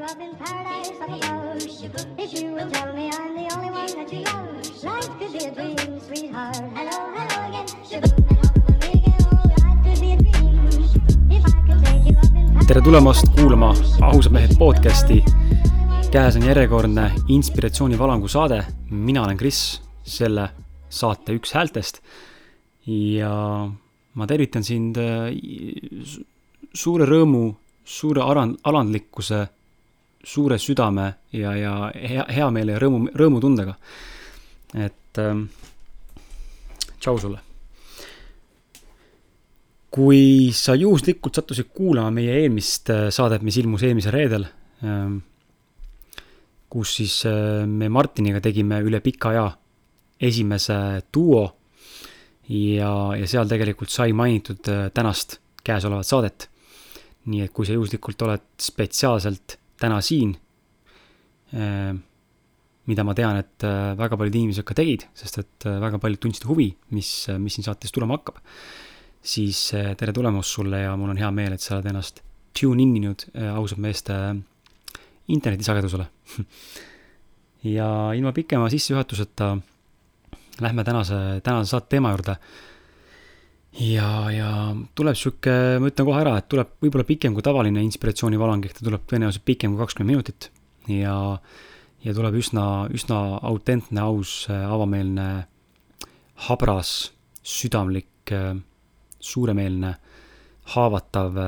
you up in paradise up above. If you will tell me I'm the only one that you love, life could be a dream, sweetheart. Hello, hello again. A tere tulemast kuulama Ausad mehed podcasti. käes on järjekordne inspiratsioonivalangu saade. mina olen Kris, selle saate üks häältest. ja ma tervitan sind äh, su- suure rõõmu, suure aran-, alandlikkuse, suure südame ja, ja hea, heameele ja rõõmu, rõõmutundega. et ähm, tšau sulle kui sa juhuslikult sattusid kuulama meie eelmist äh, saadet, mis ilmus eelmisel reedel, kus siis äh, me Martiniga tegime üle pika aja esimese duo ja, ja seal tegelikult sai mainitud äh, tänast käesolevat saadet. nii et kui sa juhuslikult oled spetsiaalselt täna siin, mida ma tean, et äh, väga paljud inimesed ka tegid, sest et äh, väga paljud tundsid huvi, mis, mis siin saates tulema hakkab siis äh, tere tulemast sulle ja mul on hea meel, et sa oled ennast tune in inud äh, ausalt meeste äh, internetisagedusele. ja ilma pikema sissejuhatuseta lähme tänase, tänase saate teema juurde. Ja, ja tuleb sihuke, ma ütlen kohe ära, et tuleb võib-olla pikem kui tavaline inspiratsioonivalang, ehk ta tuleb tõenäoliselt pikem kui kakskümmend minutit ja, ja tuleb üsna, üsna autentne, aus, avameelne, habras, südamlik suuremeelne, haavatav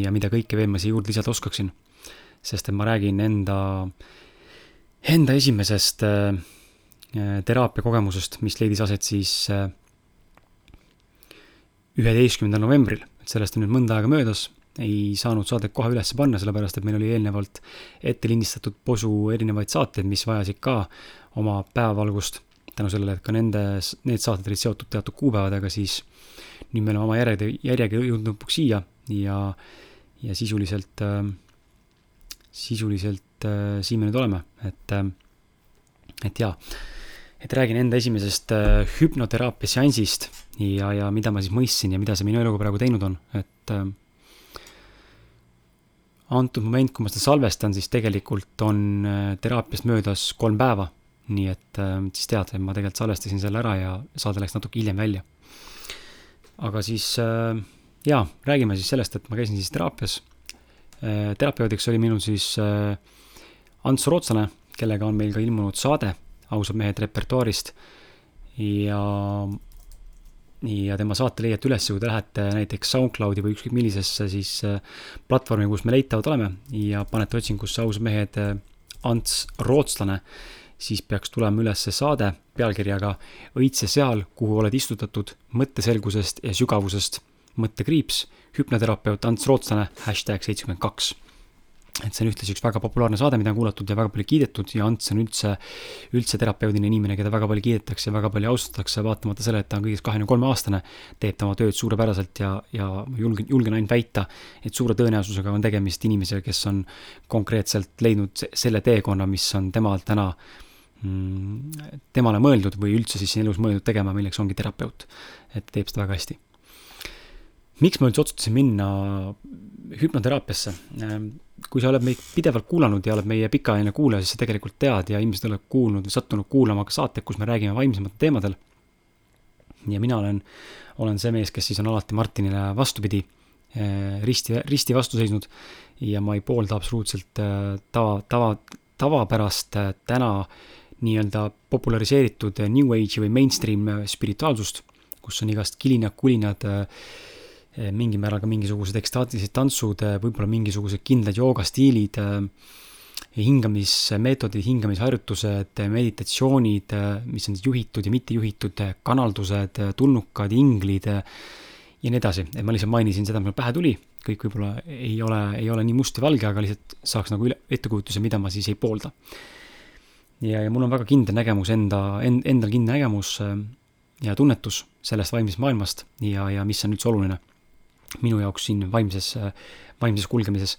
ja mida kõike veel ma siia juurde lisada oskaksin. sest et ma räägin enda, enda esimesest äh, teraapiakogemusest, mis leidis aset siis äh, üheteistkümnendal novembril, et sellest on nüüd mõnda aega möödas, ei saanud saadet kohe üles panna, sellepärast et meil oli eelnevalt ette lindistatud posu erinevaid saateid, mis vajasid ka oma päevavalgust tänu sellele, et ka nende, need saated olid seotud teatud kuupäevadega, siis nüüd me oleme oma järjede, järjega jõudnud lõpuks siia ja, ja sisuliselt äh,, sisuliselt äh, siin me nüüd oleme, et äh,, et jaa, et räägin enda esimesest äh, hüpnoteraapia seansist ja, ja mida ma siis mõistsin ja mida see minu eluga praegu teinud on, et äh, antud moment, kui ma seda salvestan, siis tegelikult on äh, teraapiast möödas kolm päeva nii et äh, siis tead, et ma tegelikult salvestasin selle ära ja saade läks natuke hiljem välja. aga siis äh, jaa, räägime siis sellest, et ma käisin siis teraapias äh,. terapeudiks oli minul siis äh, Ants Rootslane, kellega on meil ka ilmunud saade Ausad mehed repertuaarist ja ja tema saate leiate üles, kui te lähete näiteks SoundCloudi või ükskõik millisesse siis äh, platvormi, kus me leitavad oleme ja panete otsingusse Ausad mehed äh, Ants Rootslane siis peaks tulema üles saade pealkirjaga Õitse seal, kuhu oled istutatud mõtteselgusest ja sügavusest, mõttekriips, hüpnoterapeut Ants Rootslane, hashtag seitsekümmend kaks. Et see on ühtlasi üks väga populaarne saade, mida on kuulatud ja väga palju kiidetud ja Ants on üldse, üldse terapeudine inimene, keda väga palju kiidetakse ja väga palju austatakse, vaatamata sellele, et ta on kõigest kahekümne kolme aastane, teeb ta oma tööd suurepäraselt ja, ja ma julgen, julgen ainult väita, et suure tõenäosusega on tegemist inimesega, kes on konkreetselt leidnud se- selle teekonna, mis on temal täna mm, temale mõeldud või üldse siis siin elus mõeldud tegema, milleks ongi terapeut. et teeb seda väga hästi. miks ma üldse otsustasin minna hüpnoteraapiasse? Kui sa oled meid pidevalt kuulanud ja oled meie pikaajaline kuulaja, siis sa tegelikult tead ja ilmselt oled kuulnud või sattunud kuulama ka saateid, kus me räägime vaimsematel teemadel. ja mina olen, olen see mees, kes siis on alati Martinile vastupidi risti, risti vastu seisnud ja ma ei poolda absoluutselt äh, tava, tava, tavapärast äh, täna nii-öelda populariseeritud äh, New Age'i või mainstream spirituaalsust, kus on igast kilinad, kulinad, mingil määral ka mingisugused ekstaatilised tantsud, võib-olla mingisugused kindlad joogastiilid, hingamismeetodid, hingamisharjutused, meditatsioonid, mis on juhitud ja mitte juhitud, kanaldused, tulnukad, inglid ja nii edasi, et ma lihtsalt mainisin seda, mis mul pähe tuli, kõik võib-olla ei ole, ei ole nii must ja valge, aga lihtsalt saaks nagu üle, ettekujutuse, mida ma siis ei poolda. ja, ja mul on väga kindel nägemus enda, end, endal kindel nägemus ja tunnetus sellest vaimsest maailmast ja, ja mis on üldse oluline minu jaoks siin vaimses, vaimses kulgemises.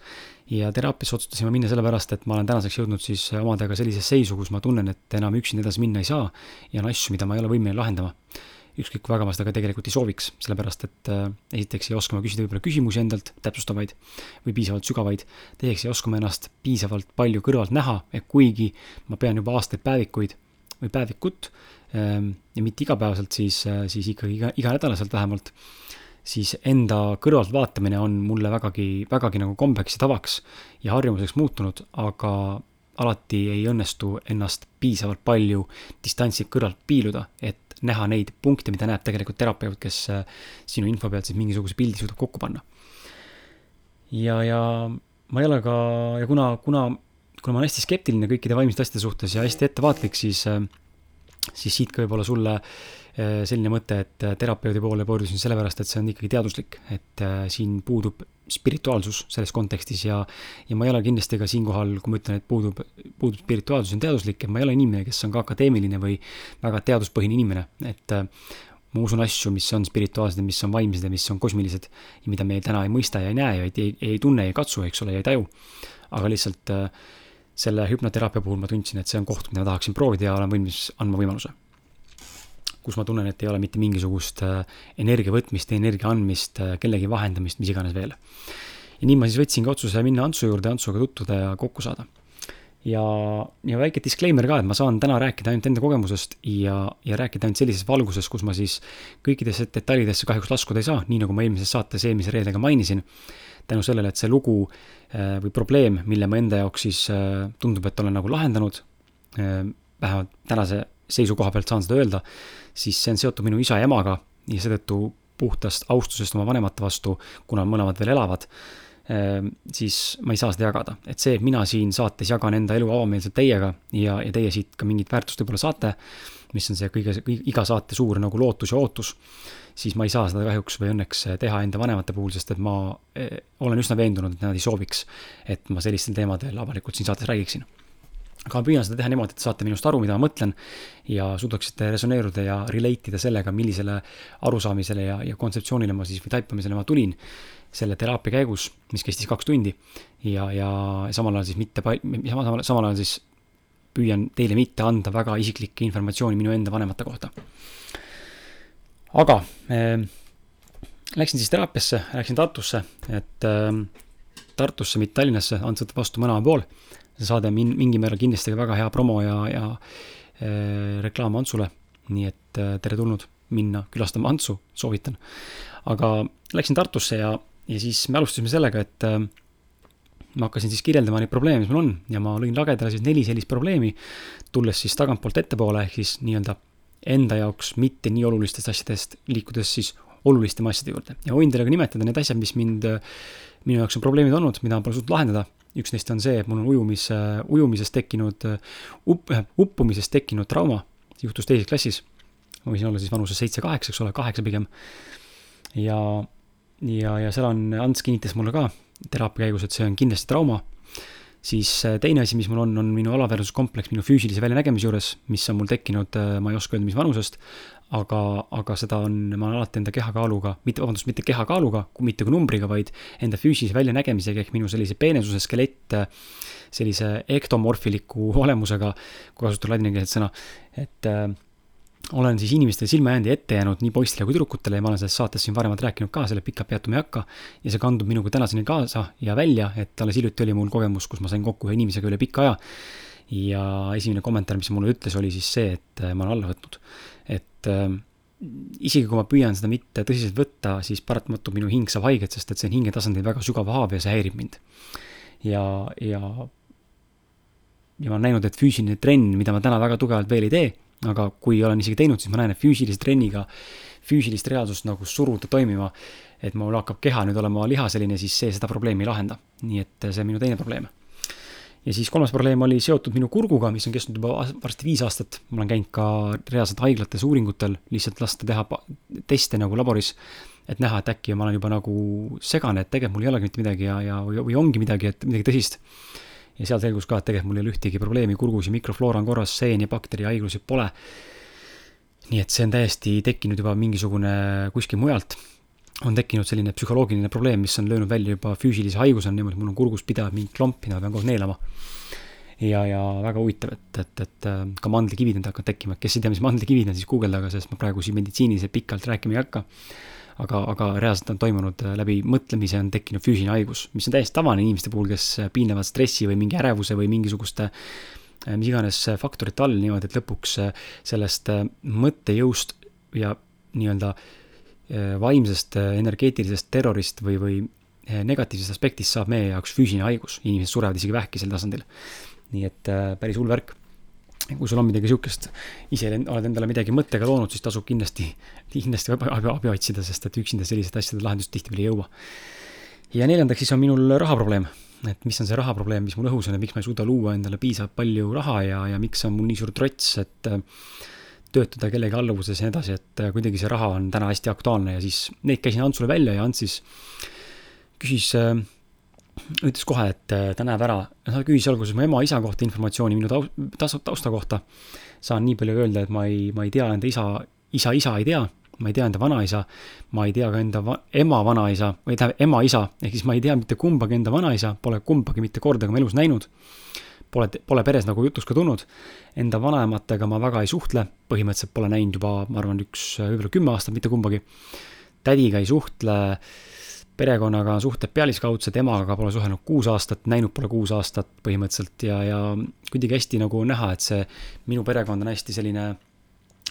ja teraapiasse otsustasin ma minna sellepärast, et ma olen tänaseks jõudnud siis omadega sellisesse seisu, kus ma tunnen, et enam üksinda edasi minna ei saa ja on asju, mida ma ei ole võimeline lahendama ükskõik kui väga ma seda ka tegelikult ei sooviks, sellepärast et äh, esiteks ei oska ma küsida võib-olla küsimusi endalt, täpsustavaid või piisavalt sügavaid, teiseks ei oska ma ennast piisavalt palju kõrvalt näha, kuigi ma pean juba aastaid päevikuid või päevikut ähm, ja mitte igapäevaselt, siis, äh, siis ikkagi iga, iganädalaselt vähemalt, siis enda kõrvalt vaatamine on mulle vägagi, vägagi nagu kombeks ja tavaks ja harjumuseks muutunud, aga alati ei õnnestu ennast piisavalt palju distantsilt kõrvalt piiluda, et näha neid punkte, mida näeb tegelikult terapeut, kes äh, sinu info pealt siis mingisuguse pildi suudab kokku panna. ja, ja ma ei ole ka, ja kuna, kuna, kuna ma olen hästi skeptiline kõikide vaimsete asjade suhtes ja hästi ettevaatlik, siis, äh, siis siit ka võib-olla sulle äh, selline mõte, et terapeudi poole pöördusin sellepärast, et see on ikkagi teaduslik, et siin puudub spirituaalsus selles kontekstis ja, ja ma ei ole kindlasti ka siinkohal, kui ma ütlen, et puudub, puudub spirituaalsus, on teaduslik, et ma ei ole inimene, kes on ka akadeemiline või väga teaduspõhine inimene, et äh, ma usun asju, mis on spirituaalsed ja mis on vaimsed ja mis on kosmilised ja mida me täna ei mõista ja ei näe ja ei, ei, ei tunne, ei katsu, eks ole, ja ei taju. aga lihtsalt äh, selle hüpnoteraapia puhul ma tundsin, et see on koht, mida ma tahaksin proovida ja olen valmis andma võimaluse kus ma tunnen, et ei ole mitte mingisugust äh, energia võtmist, energia andmist, äh, kellegi vahendamist, mis iganes veel. ja nii ma siis võtsingi otsuse minna Antsu juurde, Antsuga tutvuda ja kokku saada. ja, ja väike disclaimer ka, et ma saan täna rääkida ainult enda kogemusest ja, ja rääkida ainult sellises valguses, kus ma siis kõikidesse detailidesse kahjuks laskuda ei saa, nii nagu ma eelmises saates eelmise reedega mainisin. tänu sellele, et see lugu või probleem, mille ma enda jaoks siis tundub, et olen nagu lahendanud, vähemalt tänase seisukoha pealt saan seda öelda, siis see on seotud minu isa ja emaga ja seetõttu puhtast austusest oma vanemate vastu, kuna mõlemad veel elavad, siis ma ei saa seda jagada. et see, et mina siin saates jagan enda elu avameelselt teiega ja, ja teie siit ka mingit väärtust võib-olla saate, mis on see kõige, iga saate suur nagu lootus ja ootus, siis ma ei saa seda kahjuks või õnneks teha enda vanemate puhul, sest et ma eh, olen üsna veendunud, et nad ei sooviks, et ma sellistel teemadel avalikult siin saates räägiksin aga ma püüan seda teha niimoodi, et te saate minust aru, mida ma mõtlen ja suudaksite resoneeruda ja relate ida sellega, millisele arusaamisele ja, ja kontseptsioonile ma siis või taipamisele ma tulin selle teraapia käigus, mis kestis kaks tundi. ja, ja samal ajal siis mitte pal-, samal, samal ajal siis püüan teile mitte anda väga isiklikke informatsiooni minu enda vanemate kohta. Aga äh, läksin siis teraapiasse, läksin Tartusse, et äh, Tartusse, mitte Tallinnasse, võtab vastu mõlema pool see saade on min-, mingil määral kindlasti ka väga hea promo ja, ja äh, reklaam Antsule. nii et äh, tere tulnud minna külastama Antsu, soovitan. aga läksin Tartusse ja, ja siis me alustasime sellega, et äh, ma hakkasin siis kirjeldama neid probleeme, mis mul on ja ma lõin lagedale siis neli sellist probleemi, tulles siis tagantpoolt ettepoole, ehk siis nii-öelda enda jaoks mitte nii olulistest asjadest, liikudes siis olulistema asjade juurde ja võin teile ka nimetada need asjad, mis mind, minu jaoks on probleemid olnud, mida ma pole suutnud lahendada üks neist on see, et mul on ujumis, ujumisest tekkinud up,, uppumisest tekkinud trauma, juhtus teises klassis. ma võisin olla siis vanuses seitse-kaheksa, eks ole, kaheksa pigem. ja, ja, ja seal on, Ants kinnitas mulle ka teraapia käigus, et see on kindlasti trauma. Siis äh, teine asi, mis mul on, on minu alaväärsuskompleks minu füüsilise väljanägemise juures, mis on mul tekkinud, äh, ma ei oska öelda, mis vanusest, aga, aga seda on, ma olen alati enda kehakaaluga, mitte, vabandust, mitte kehakaaluga, mitte kui numbriga, vaid enda füüsilise väljanägemisega ehk minu sellise peenesuse skelett, sellise ektomorfiliku olemusega, kui kasutada ladinakeelset sõna, et äh, olen siis inimestele silma jäänud ja ette jäänud nii poistele kui tüdrukutele ja ma olen selles saates siin varemalt rääkinud ka, selle pikalt peatuma ei hakka. ja see kandub minuga tänaseni kaasa ja välja, et alles hiljuti oli mul kogemus, kus ma sain kokku ühe inimesega üle pika aja. ja esimene kommentaar, mis mulle ütles, oli siis see, et ma olen alla võtnud et äh, isegi kui ma püüan seda mitte tõsiselt võtta, siis paratamatult minu hing saab haiget, sest et see on hingetasandil väga sügav haav ja see häirib mind. ja, ja, ja ma olen näinud, et füüsiline trenn, mida ma täna väga tugevalt veel ei tee, aga kui olen isegi teinud, siis ma näen, et füüsilise trenniga füüsilist reaalsust nagu suruda toimima, et mul hakkab keha nüüd olema lihaseline, siis see seda probleemi ei lahenda. nii et see on minu teine probleem ja siis kolmas probleem oli seotud minu kurguga, mis on kestnud juba varsti viis aastat. ma olen käinud ka reaalselt haiglates uuringutel, lihtsalt lasta teha teste nagu laboris, et näha, et äkki ma olen juba nagu segane, et tegelikult mul ei olegi mitte midagi ja, ja, või ongi midagi, et midagi tõsist. Ja seal selgus ka, et tegelikult mul ei ole ühtegi probleemi, kurgus ja mikrofloora on korras, seen ja bakteri haiglusi pole. nii et see on täiesti tekkinud juba mingisugune kuskil mujalt on tekkinud selline psühholoogiline probleem, mis on löönud välja juba füüsilise haiguse, on niimoodi, mul on kurgus pidev mingi klomp, mida ma pean kogu aeg neelama. ja, ja väga huvitav, et, et, et äh, ka mandlikibid nüüd hakkavad tekkima, kes ei tea, mis mandlikivid on, siis guugeldage, sest ma praegu siin meditsiiniliselt pikalt rääkima ei hakka. Aga, aga reaalselt on toimunud äh, läbi mõtlemise on tekkinud füüsiline haigus, mis on täiesti tavaline inimeste puhul, kes piinlevad stressi või mingi ärevuse või mingisuguste mis iganes faktorite all niimoodi, et lõpuks sellest mõttejõust ja nii-öelda vaimsest energeetilisest terrorist või, või negatiivsest aspektist saab meie jaoks füüsiline haigus, inimesed surevad isegi vähki sel tasandil nii et äh, päris hull värk. Kui sul on midagi sihukest, ise oled endale midagi mõttega loonud, siis tasub kindlasti, kindlasti abi, abi, otsida, sest et üksinda sellised asjade lahendust tihtipeale ei jõua. ja neljandaks siis on minul rahaprobleem et mis on see rahaprobleem, mis mul õhus on ja miks ma ei suuda luua endale piisavalt palju raha ja, ja miks on mul nii suur trots, et äh, töötada kellegi alluvuses ja nii edasi, et äh, kuidagi see raha on täna hästi aktuaalne ja siis neid käisin Antsule välja ja Ants siis küsis ütles kohe, et äh, ta näeb ära, ta küsis alguses mu ema-isa kohta informatsiooni minu tausta, tausta kohta. saan nii palju öelda, et ma ei, ma ei tea enda isa, isa isa ei tea, ma ei tea enda vanaisa, ma ei tea ka enda va, ema vanaisa või tähendab ema isa, ehk siis ma ei tea mitte kumbagi enda vanaisa, pole kumbagi mitte kordagi oma elus näinud. Pole, pole peres nagu jutuks ka tulnud. Enda vanematega ma väga ei suhtle, põhimõtteliselt pole näinud juba, ma arvan, üks võib-olla kümme aastat mitte kumbagi. tädiga ei suhtle perekonnaga suhted pealiskaudsed, emaga pole suhelnud kuus aastat, näinud pole kuus aastat põhimõtteliselt ja, ja kuidagi hästi nagu näha, et see minu perekond on hästi selline,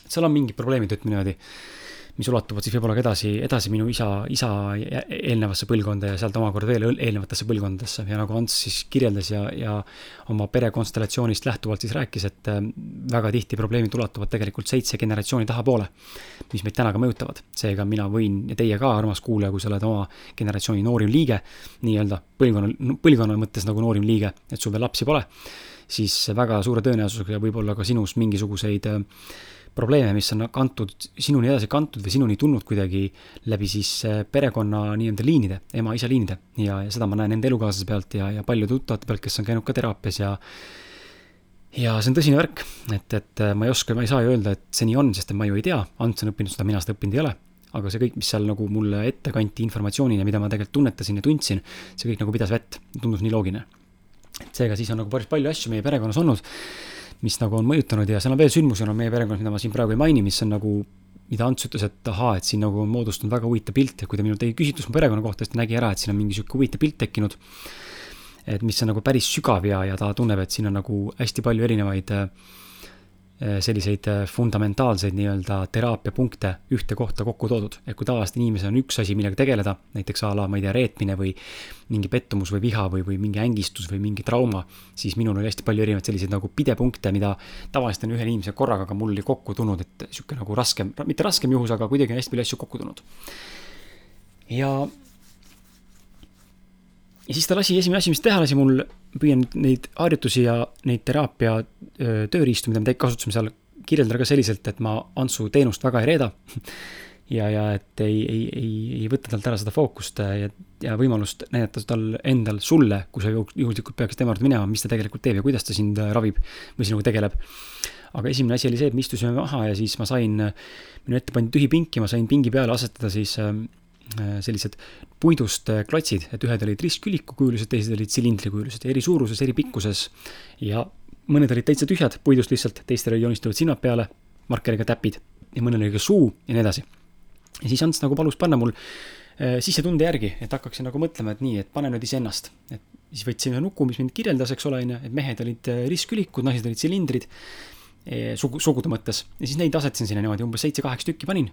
seal on mingid probleemid, ütleme niimoodi mis ulatuvad siis võib-olla ka edasi, edasi minu isa, isa eelnevasse põlvkonda ja sealt omakorda veel eelnevatesse põlvkondadesse ja nagu Ants siis kirjeldas ja, ja oma perekonstellatsioonist lähtuvalt siis rääkis, et äh, väga tihti probleemid ulatuvad tegelikult seitse generatsiooni tahapoole, mis meid täna ka mõjutavad. seega mina võin ja teie ka, armas kuulaja, kui sa oled oma generatsiooni noorim liige, nii-öelda põlvkonna, põlvkonna mõttes nagu noorim liige, et sul veel lapsi pole, siis väga suure tõenäosusega võib olla ka sinus mingisuguseid äh, probleeme, mis on kantud, sinuni edasi kantud või sinuni tulnud kuidagi läbi siis äh, perekonna nii-öelda liinide, ema-isa liinide. ja, ja seda ma näen enda elukaaslase pealt ja, ja paljude tuttavate pealt, kes on käinud ka teraapias ja ja see on tõsine värk, et, et äh, ma ei oska, ma ei saa ju öelda, et see nii on, sest et ma ju ei tea, Ants on õppinud seda, mina seda õppinud ei ole. aga see kõik, mis seal nagu mulle ette kanti informatsioonina, mida ma tegelikult tunnetasin ja tundsin, see kõik nagu pidas vett, tundus nii loogiline. seega siis on nagu päris palju asju meie perekonnas olnud mis nagu on mõjutanud ja seal on veel sündmusi on meie perekonnas, mida ma siin praegu ei maini, mis on nagu, mida Ants ütles, et ahaa, et siin nagu on moodustunud väga huvitav pilt ja kui ta minult tegi küsitlust mu perekonna kohta, siis ta nägi ära, et siin on mingi sihuke huvitav pilt tekkinud. et mis on nagu päris sügav ja, ja ta tunneb, et siin on nagu hästi palju erinevaid Äh, selliseid äh, fundamentaalseid nii-öelda teraapiapunkte ühte kohta kokku toodud. et kui tavaliselt inimesel on üks asi, millega tegeleda, näiteks a la, ma ei tea, reetmine või mingi pettumus või viha või, või mingi ängistus või mingi trauma, siis minul oli hästi palju erinevaid selliseid nagu pidepunkte, mida tavaliselt on ühel inimesel korraga, aga mul oli kokku tulnud, et sihuke nagu raskem, mitte raskem juhus, aga kuidagi on hästi palju asju kokku tulnud. ja ja siis ta lasi, esimene asi, mis teha lasi mul, püüan neid harjutusi ja neid teraapia tööriistu, mida me kasutasime seal, kirjeldada ka selliselt, et ma Antsu teenust väga ei reeda. ja, ja et ei, ei, ei, ei võta talt ära seda fookust ja, ja võimalust näidata tal endal sulle, kui sa juhuslikult peaksid tema juurde minema, mis ta tegelikult teeb ja kuidas ta sind ravib või sinuga tegeleb aga esimene asi oli see, et me istusime maha ja siis ma sain, minu ette pandi tühi pink ja ma sain pingi peale asetada siis Äh, sellised puidust äh, klotsid, et ühed olid ristküliku kujulised, teised olid silindrikujulised, eri suuruses, eri pikkuses. ja mõned olid täitsa tühjad, puidust lihtsalt, teistel olid joonistuvad silmad peale, markeriga täpid ja mõnel oli ka suu ja nii edasi. ja siis Ants nagu palus panna mul äh, sisetunde järgi, et hakkaksin nagu mõtlema, et nii, et pane nüüd iseennast. et siis võtsin ühe nuku, mis mind kirjeldas, eks ole, on ju, et mehed olid ristkülikud, naised olid silindrid sugu, sugude mõttes ja siis neid asetasin sinna niimoodi, umbes seitse-kaheksa tükki panin.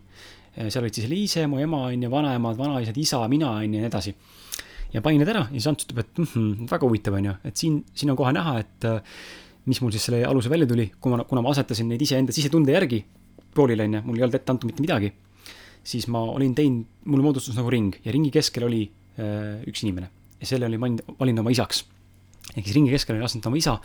seal olid siis Liise, mu ema on ju, vanaemad, vanaisad, isa, mina on ju ja nii edasi. ja panin need ära ja siis Ants ütleb, et mm -hmm, väga huvitav on ju, et siin, siin on kohe näha, et äh, mis mul siis selle alusel välja tuli, kui ma, kuna ma asetasin neid iseenda sisetunde järgi poolile on ju, mul ei olnud ette antud mitte midagi. siis ma olin teinud, mul moodustus nagu ring ja ringi keskel oli äh, üks inimene ja selle oli valinud oma isaks ehk siis ringi keskel oli asetanud oma isa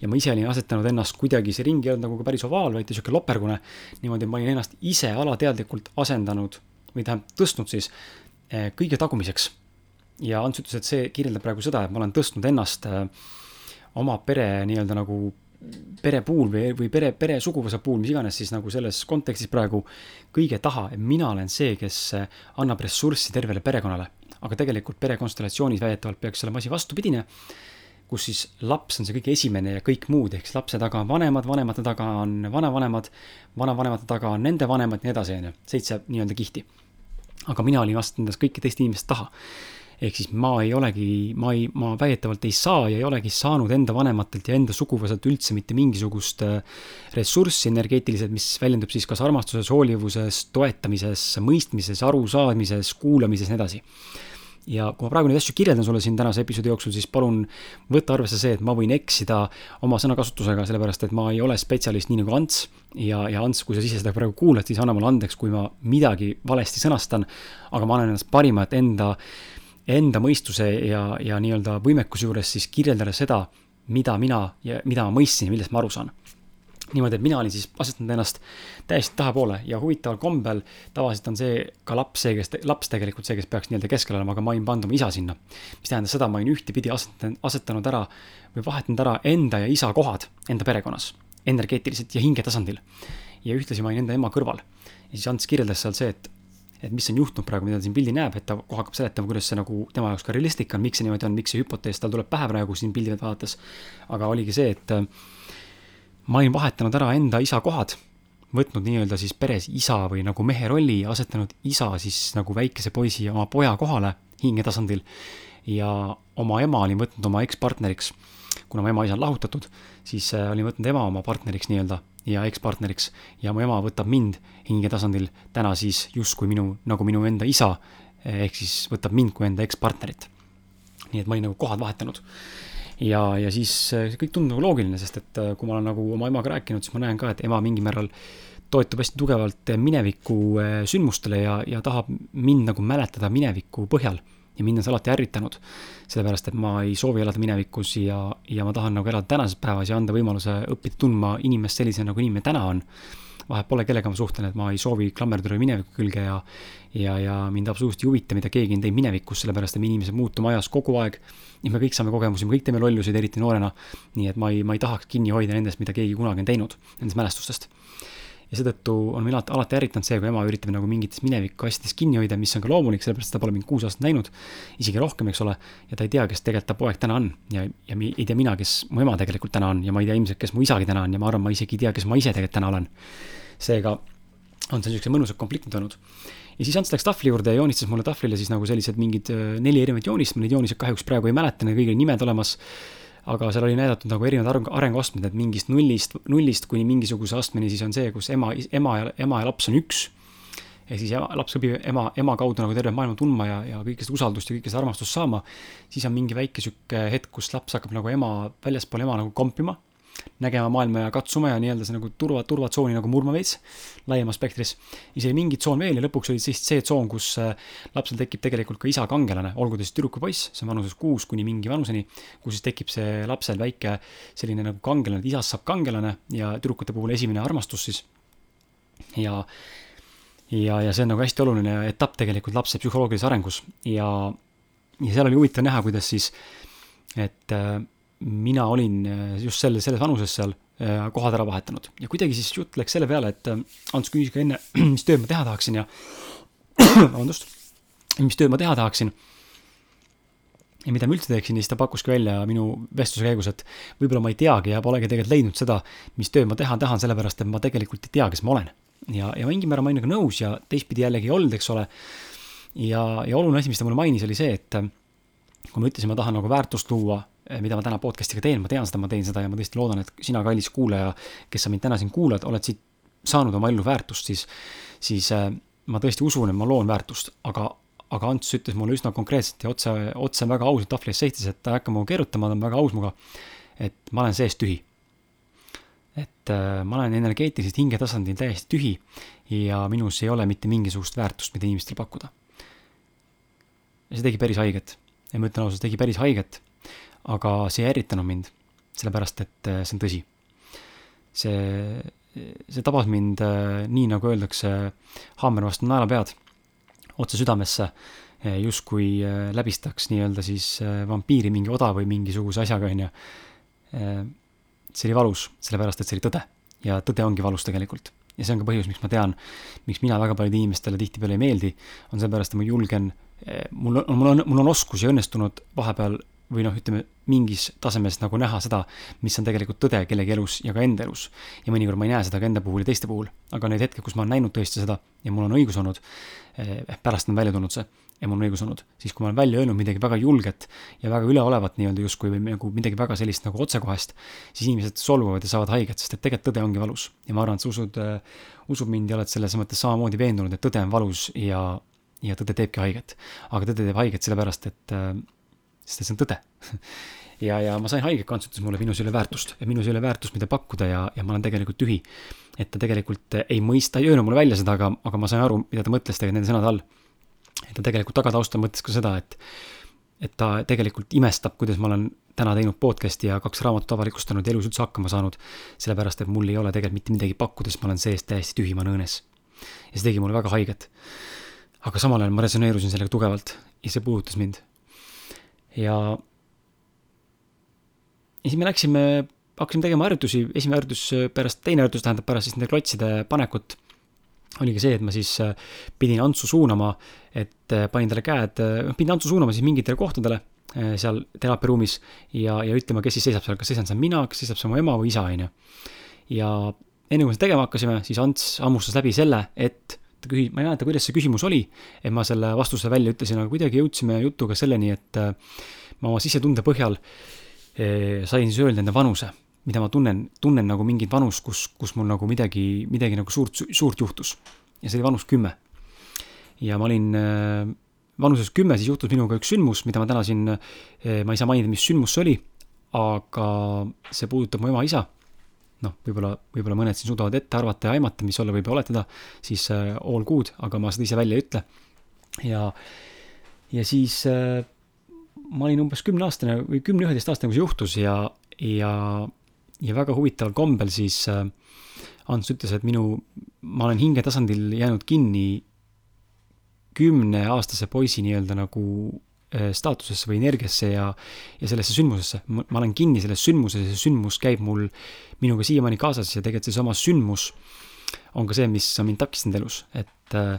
ja ma ise olin asetanud ennast kuidagi, see ring ei olnud nagu ka päris ovaal, vaid niisugune lopergune. niimoodi ma olin ennast ise alateadlikult asendanud või tähendab tõstnud siis eh, kõige tagumiseks. ja Ants ütles, et see kirjeldab praegu seda, et ma olen tõstnud ennast eh, oma pere nii-öelda nagu pere puhul või, või pere, pere suguvõsa puhul, mis iganes siis nagu selles kontekstis praegu kõige taha, et mina olen see, kes eh, annab ressurssi tervele perekonnale. aga tegelikult perekonstellatsioonis väidetavalt peaks olema asi vastupidine kus siis laps on see kõige esimene ja kõik muud, ehk siis lapse taga on vanemad, vanemate taga on vanavanemad, vanavanemate taga on nende vanemad ja nii edasi, on ju, seitse nii-öelda kihti. aga mina olin vast nendest kõiki teiste inimeste taha. Ehk siis ma ei olegi, ma ei, ma väidetavalt ei saa ja ei olegi saanud enda vanematelt ja enda suguvõsalt üldse mitte mingisugust äh, ressurssi energeetiliselt, mis väljendub siis kas armastuses, hoolivuses, toetamises, mõistmises, arusaamises, kuulamises ja nii edasi ja kui ma praegu neid asju kirjeldan sulle siin tänase episoodi jooksul, siis palun võta arvesse see, et ma võin eksida oma sõnakasutusega, sellepärast et ma ei ole spetsialist nii nagu Ants. ja, ja Ants, kui sa ise seda praegu kuulad, siis anna mulle andeks, kui ma midagi valesti sõnastan. aga ma annan endast parima, et enda enda mõistuse ja, ja nii-öelda võimekuse juures siis kirjeldada seda, mida mina ja mida ma mõistsin ja millest ma aru saan. Niimoodi, et mina olin siis asetanud ennast täiesti tahapoole ja huvitaval kombel tavaliselt on see ka laps see, kes, laps tegelikult see, kes peaks nii-öelda keskel olema, aga ma olin pannud oma isa sinna. mis tähendas seda, ma olin ühtepidi asetanud, asetanud ära või vahetanud ära enda ja isa kohad enda perekonnas, energeetiliselt ja hingetasandil. ja ühtlasi ma olin enda ema kõrval. ja siis Ants kirjeldas seal see, et et mis on juhtunud praegu, mida ta siin pildi näeb, et ta kohe hakkab seletama, kuidas see nagu tema jaoks ka realistlik on, miks see niimoodi on, miks see hüpotees tal tuleb pähe praegu siin pildi vaadates. aga oligi see, et ma olin vahetanud ära enda isa kohad, võtnud nii-öelda siis peres isa või nagu mehe rolli ja asetanud isa siis nagu väikese poisi oma poja kohale hingetasandil. ja oma ema olin võtnud oma ekspartneriks, kuna mu ema-isa on lahutatud, siis äh, olin võtnud ema oma partneriks nii-öelda ja ekspartneriks ja mu ema võtab mind hingetasandil täna siis justkui minu, nagu minu enda isa, ehk siis võtab mind kui enda ekspartnerit. nii et ma olin nagu kohad vahetanud. Ja, ja siis see kõik tundub nagu loogiline, sest et äh, kui ma olen nagu oma emaga rääkinud, siis ma näen ka, et ema mingil määral toetub hästi tugevalt mineviku äh, sündmustele ja, ja tahab mind nagu mäletada mineviku põhjal ja mind on see alati ärritanud. sellepärast, et ma ei soovi elada minevikus ja, ja ma tahan nagu elada tänases päevas ja anda võimaluse õppida tundma inimest sellisena, nagu inimene täna on. Vahet pole, kellega ma suhtlen, et ma ei soovi klammerduda mineviku külge ja, ja, ja mind absoluutselt ei huvita, mida keegi on teinud minevikus, sellepärast et me inimesed muutume ajas kogu aeg. ja me kõik saame kogemusi, me kõik teeme lolluseid, eriti noorena. nii et ma ei, ma ei tahaks kinni hoida nendest, mida keegi kunagi on teinud, nendest mälestustest ja seetõttu on mind alati, alati ärritanud see, kui ema üritab nagu mingites mineviku asjades kinni hoida, mis on ka loomulik, sellepärast ta pole mind kuus aastat näinud, isegi rohkem, eks ole, ja ta ei tea, kes tegelikult ta poeg täna on ja, ja ei tea mina, kes mu ema tegelikult täna on ja ma ei tea ilmselt, kes mu isagi täna on ja ma arvan, ma isegi ei tea, kes ma ise tegelikult täna olen. Seega on see niisugused mõnusad konfliktid olnud. ja siis Ants läks tahvli juurde ja joonistas mulle tahvlile siis nagu sellised mingid äh, neli erinevat joonist, ma neid jooniseid kahjuks praegu ei mäleta, neil kõigil nimed olemas aga seal oli näidatud nagu erinevad areng, arenguastmed, et mingist nullist, nullist kuni mingisuguse astmeni siis on see, kus ema, ema ja, ema ja laps on üks. ehk siis ema, laps õpib ema, ema kaudu nagu tervet maailma tundma ja, ja kõike seda usaldust ja kõike seda armastust saama. siis on mingi väike sihuke hetk, kus laps hakkab nagu ema, väljaspool ema nagu kompima nägema maailma ja katsuma ja nii-öelda see nagu turva, turvatsooni nagu murma veits laiemas spektris. siis oli mingi tsoon veel ja lõpuks oli siis see tsoon, kus äh, lapsel tekib tegelikult ka isa kangelane, olgu ta siis tüdruk või poiss, see on vanuses kuus kuni mingi vanuseni, kus siis tekib see lapsel väike selline nagu kangelane, et isast saab kangelane ja tüdrukute puhul esimene armastus siis. ja, ja, ja see on nagu hästi oluline etapp tegelikult lapse psühholoogilises arengus ja, ja seal oli huvitav näha, kuidas siis, et äh, mina olin äh, just selle, selles vanuses seal äh, kohad ära vahetanud ja kuidagi siis jutt läks selle peale, et äh, Ants küsis ka enne, mis tööd ma teha tahaksin ja vabandust, mis tööd ma teha tahaksin. ja mida ma üldse teeksin ja siis ta pakkuski välja minu vestluse käigus, et võib-olla ma ei teagi ja polegi tegelikult leidnud seda, mis tööd ma teha tahan, sellepärast et ma tegelikult ei tea, kes ma olen. ja, ja mingil määral ma olin nagu nõus ja teistpidi jällegi ei olnud, eks ole. ja, ja oluline asi, mis ta mulle mainis, oli see, et kui ma ütlesin, ma tahan nagu väärtust luua mida ma täna podcast'iga teen, ma tean seda, ma teen seda ja ma tõesti loodan, et sina, kallis kuulaja, kes sa mind täna siin kuulad, oled siit saanud oma ellu väärtust, siis, siis äh, ma tõesti usun, et ma loon väärtust, aga, aga Ants ütles mulle üsna konkreetselt ja otse, otse väga ausalt tahvli ees seistes, et ta ei hakka minuga keerutama, ta on väga aus minuga, et ma olen seest tühi. et äh, ma olen energeetiliselt hingetasandil täiesti tühi ja minus ei ole mitte mingisugust väärtust, mida inimestele pakkuda. ja see tegi päris haiget ja ma ütlen ausalt, tegi päris haiget aga see ei ärritanud mind, sellepärast et äh, see on tõsi. see, see tabas mind äh, nii, nagu öeldakse, haamer vastu naelapead, otse südamesse, äh, justkui läbistaks nii-öelda siis vampiiri mingi oda või mingisuguse asjaga, on ju. see oli valus, sellepärast et see oli tõde ja tõde ongi valus tegelikult ja see on ka põhjus, miks ma tean, miks mina väga paljudele inimestele tihtipeale ei meeldi, on seepärast, et ma julgen, mul on, mul on, mul on oskus ja õnnestunud vahepeal või noh, ütleme mingis tasemes nagu näha seda, mis on tegelikult tõde kellegi elus ja ka enda elus. ja mõnikord ma ei näe seda ka enda puhul ja teiste puhul, aga need hetked, kus ma olen näinud tõesti seda ja mul on õigus olnud eh,, pärast on välja tulnud see ja mul on õigus olnud, siis kui ma olen välja öelnud midagi väga julget ja väga üleolevat nii-öelda justkui või nagu midagi väga sellist nagu otsekohest, siis inimesed solvuvad ja saavad haiget, sest et tegelikult tõde ongi valus. ja ma arvan, et sa usud äh,, usud mind ja oled selles mõttes samamoodi veendunud, et tõde on valus ja, ja tõde teebki haiget. aga tõde teeb haiget sellepärast, et äh,, sest see on tõde ja, ja ma sain haiget, kants ütles mulle, minus ei ole väärtust ja minus ei ole väärtust, mida pakkuda ja, ja ma olen tegelikult tühi. et ta tegelikult ei mõista, ei öelnud mulle välja seda, aga, aga ma sain aru, mida ta mõtles tegelikult nende sõnade all ta tegelikult tagataustal mõtles ka seda, et, et ta tegelikult imestab, kuidas ma olen täna teinud podcast'i ja kaks raamatut avalikustanud ja elus üldse hakkama saanud. sellepärast, et mul ei ole tegelikult mitte midagi pakkuda, sest ma olen seest täiesti tühi, ma õõnes. ja see tegi mulle väga haiget. aga samal ajal ma resoneerusin sellega tugevalt ja see puudutas mind. Ja, ja siis me läksime, hakkasime tegema harjutusi, esimene harjutus pärast, teine harjutus tähendab pärast siis nende klotside panekut oligi see, et ma siis äh, pidin Antsu suunama, et äh, panin talle käed, noh pidin Antsu suunama siis mingitele kohtadele seal teraapiaruumis ja, ja ütlema, kes siis seisab seal, kas seisan seal mina, kas seisab seal mu ema või isa, on ju. ja enne kui me seda tegema hakkasime, siis Ants hammustas läbi selle, et ta küsis, ma ei mäleta, kuidas see küsimus oli, et ma selle vastuse välja ütlesin, aga kuidagi jõudsime jutuga selleni, et ma oma sisetunde põhjal sain siis öelda enda vanuse mida ma tunnen, tunnen nagu mingit vanust, kus, kus mul nagu midagi, midagi nagu suurt, suurt juhtus. ja see oli vanus kümme. ja ma olin äh, vanuses kümme, siis juhtus minuga üks sündmus, mida ma täna siin äh,, ma ei saa mainida, mis sündmus see oli, aga see puudutab mu ema-isa. Noh, võib-olla, võib-olla mõned siin suudavad ette arvata ja aimata, mis olla võib ja oletada, siis äh, all good, aga ma seda ise välja ei ütle. ja, ja siis äh, ma olin umbes kümneaastane või kümne-üheteistaastane, kui see juhtus ja, ja ja väga huvitaval kombel siis äh, Ants ütles, et minu, ma olen hingetasandil jäänud kinni kümneaastase poisi nii-öelda nagu staatusesse või energiasse ja, ja sellesse sündmusesse. ma olen kinni selles sündmuses ja see sündmus käib mul minuga siiamaani kaasas ja tegelikult seesama sündmus on ka see, mis on mind takistanud elus, et äh,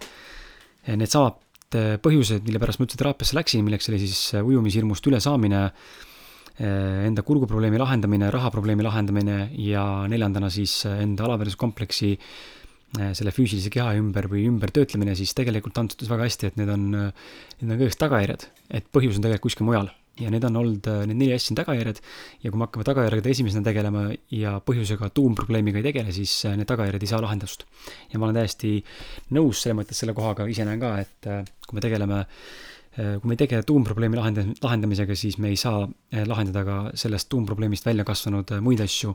needsamad põhjused, mille pärast ma üldse teraapiasse läksin, milleks oli siis ujumishirmust ülesaamine äh,, enda kurguprobleemi lahendamine, rahaprobleemi lahendamine ja neljandana siis enda alaväärsuskompleksi selle füüsilise keha ümber või ümbertöötlemine, siis tegelikult Ants ütles väga hästi, et need on, need on kõigest tagajärjed, et põhjus on tegelikult kuskil mujal. ja need on olnud, need neli asja on tagajärjed ja kui me hakkame tagajärgede esimesena tegelema ja põhjusega, tuumprobleemiga ei tegele, siis need tagajärjed ei saa lahendust. ja ma olen täiesti nõus selles mõttes selle kohaga, ise näen ka, et kui me tegeleme äh, Äh, kui me ei tegele tuumprobleemi lahend-, lahendamisega, siis me ei saa äh, lahendada ka sellest tuumprobleemist välja kasvanud äh, muid asju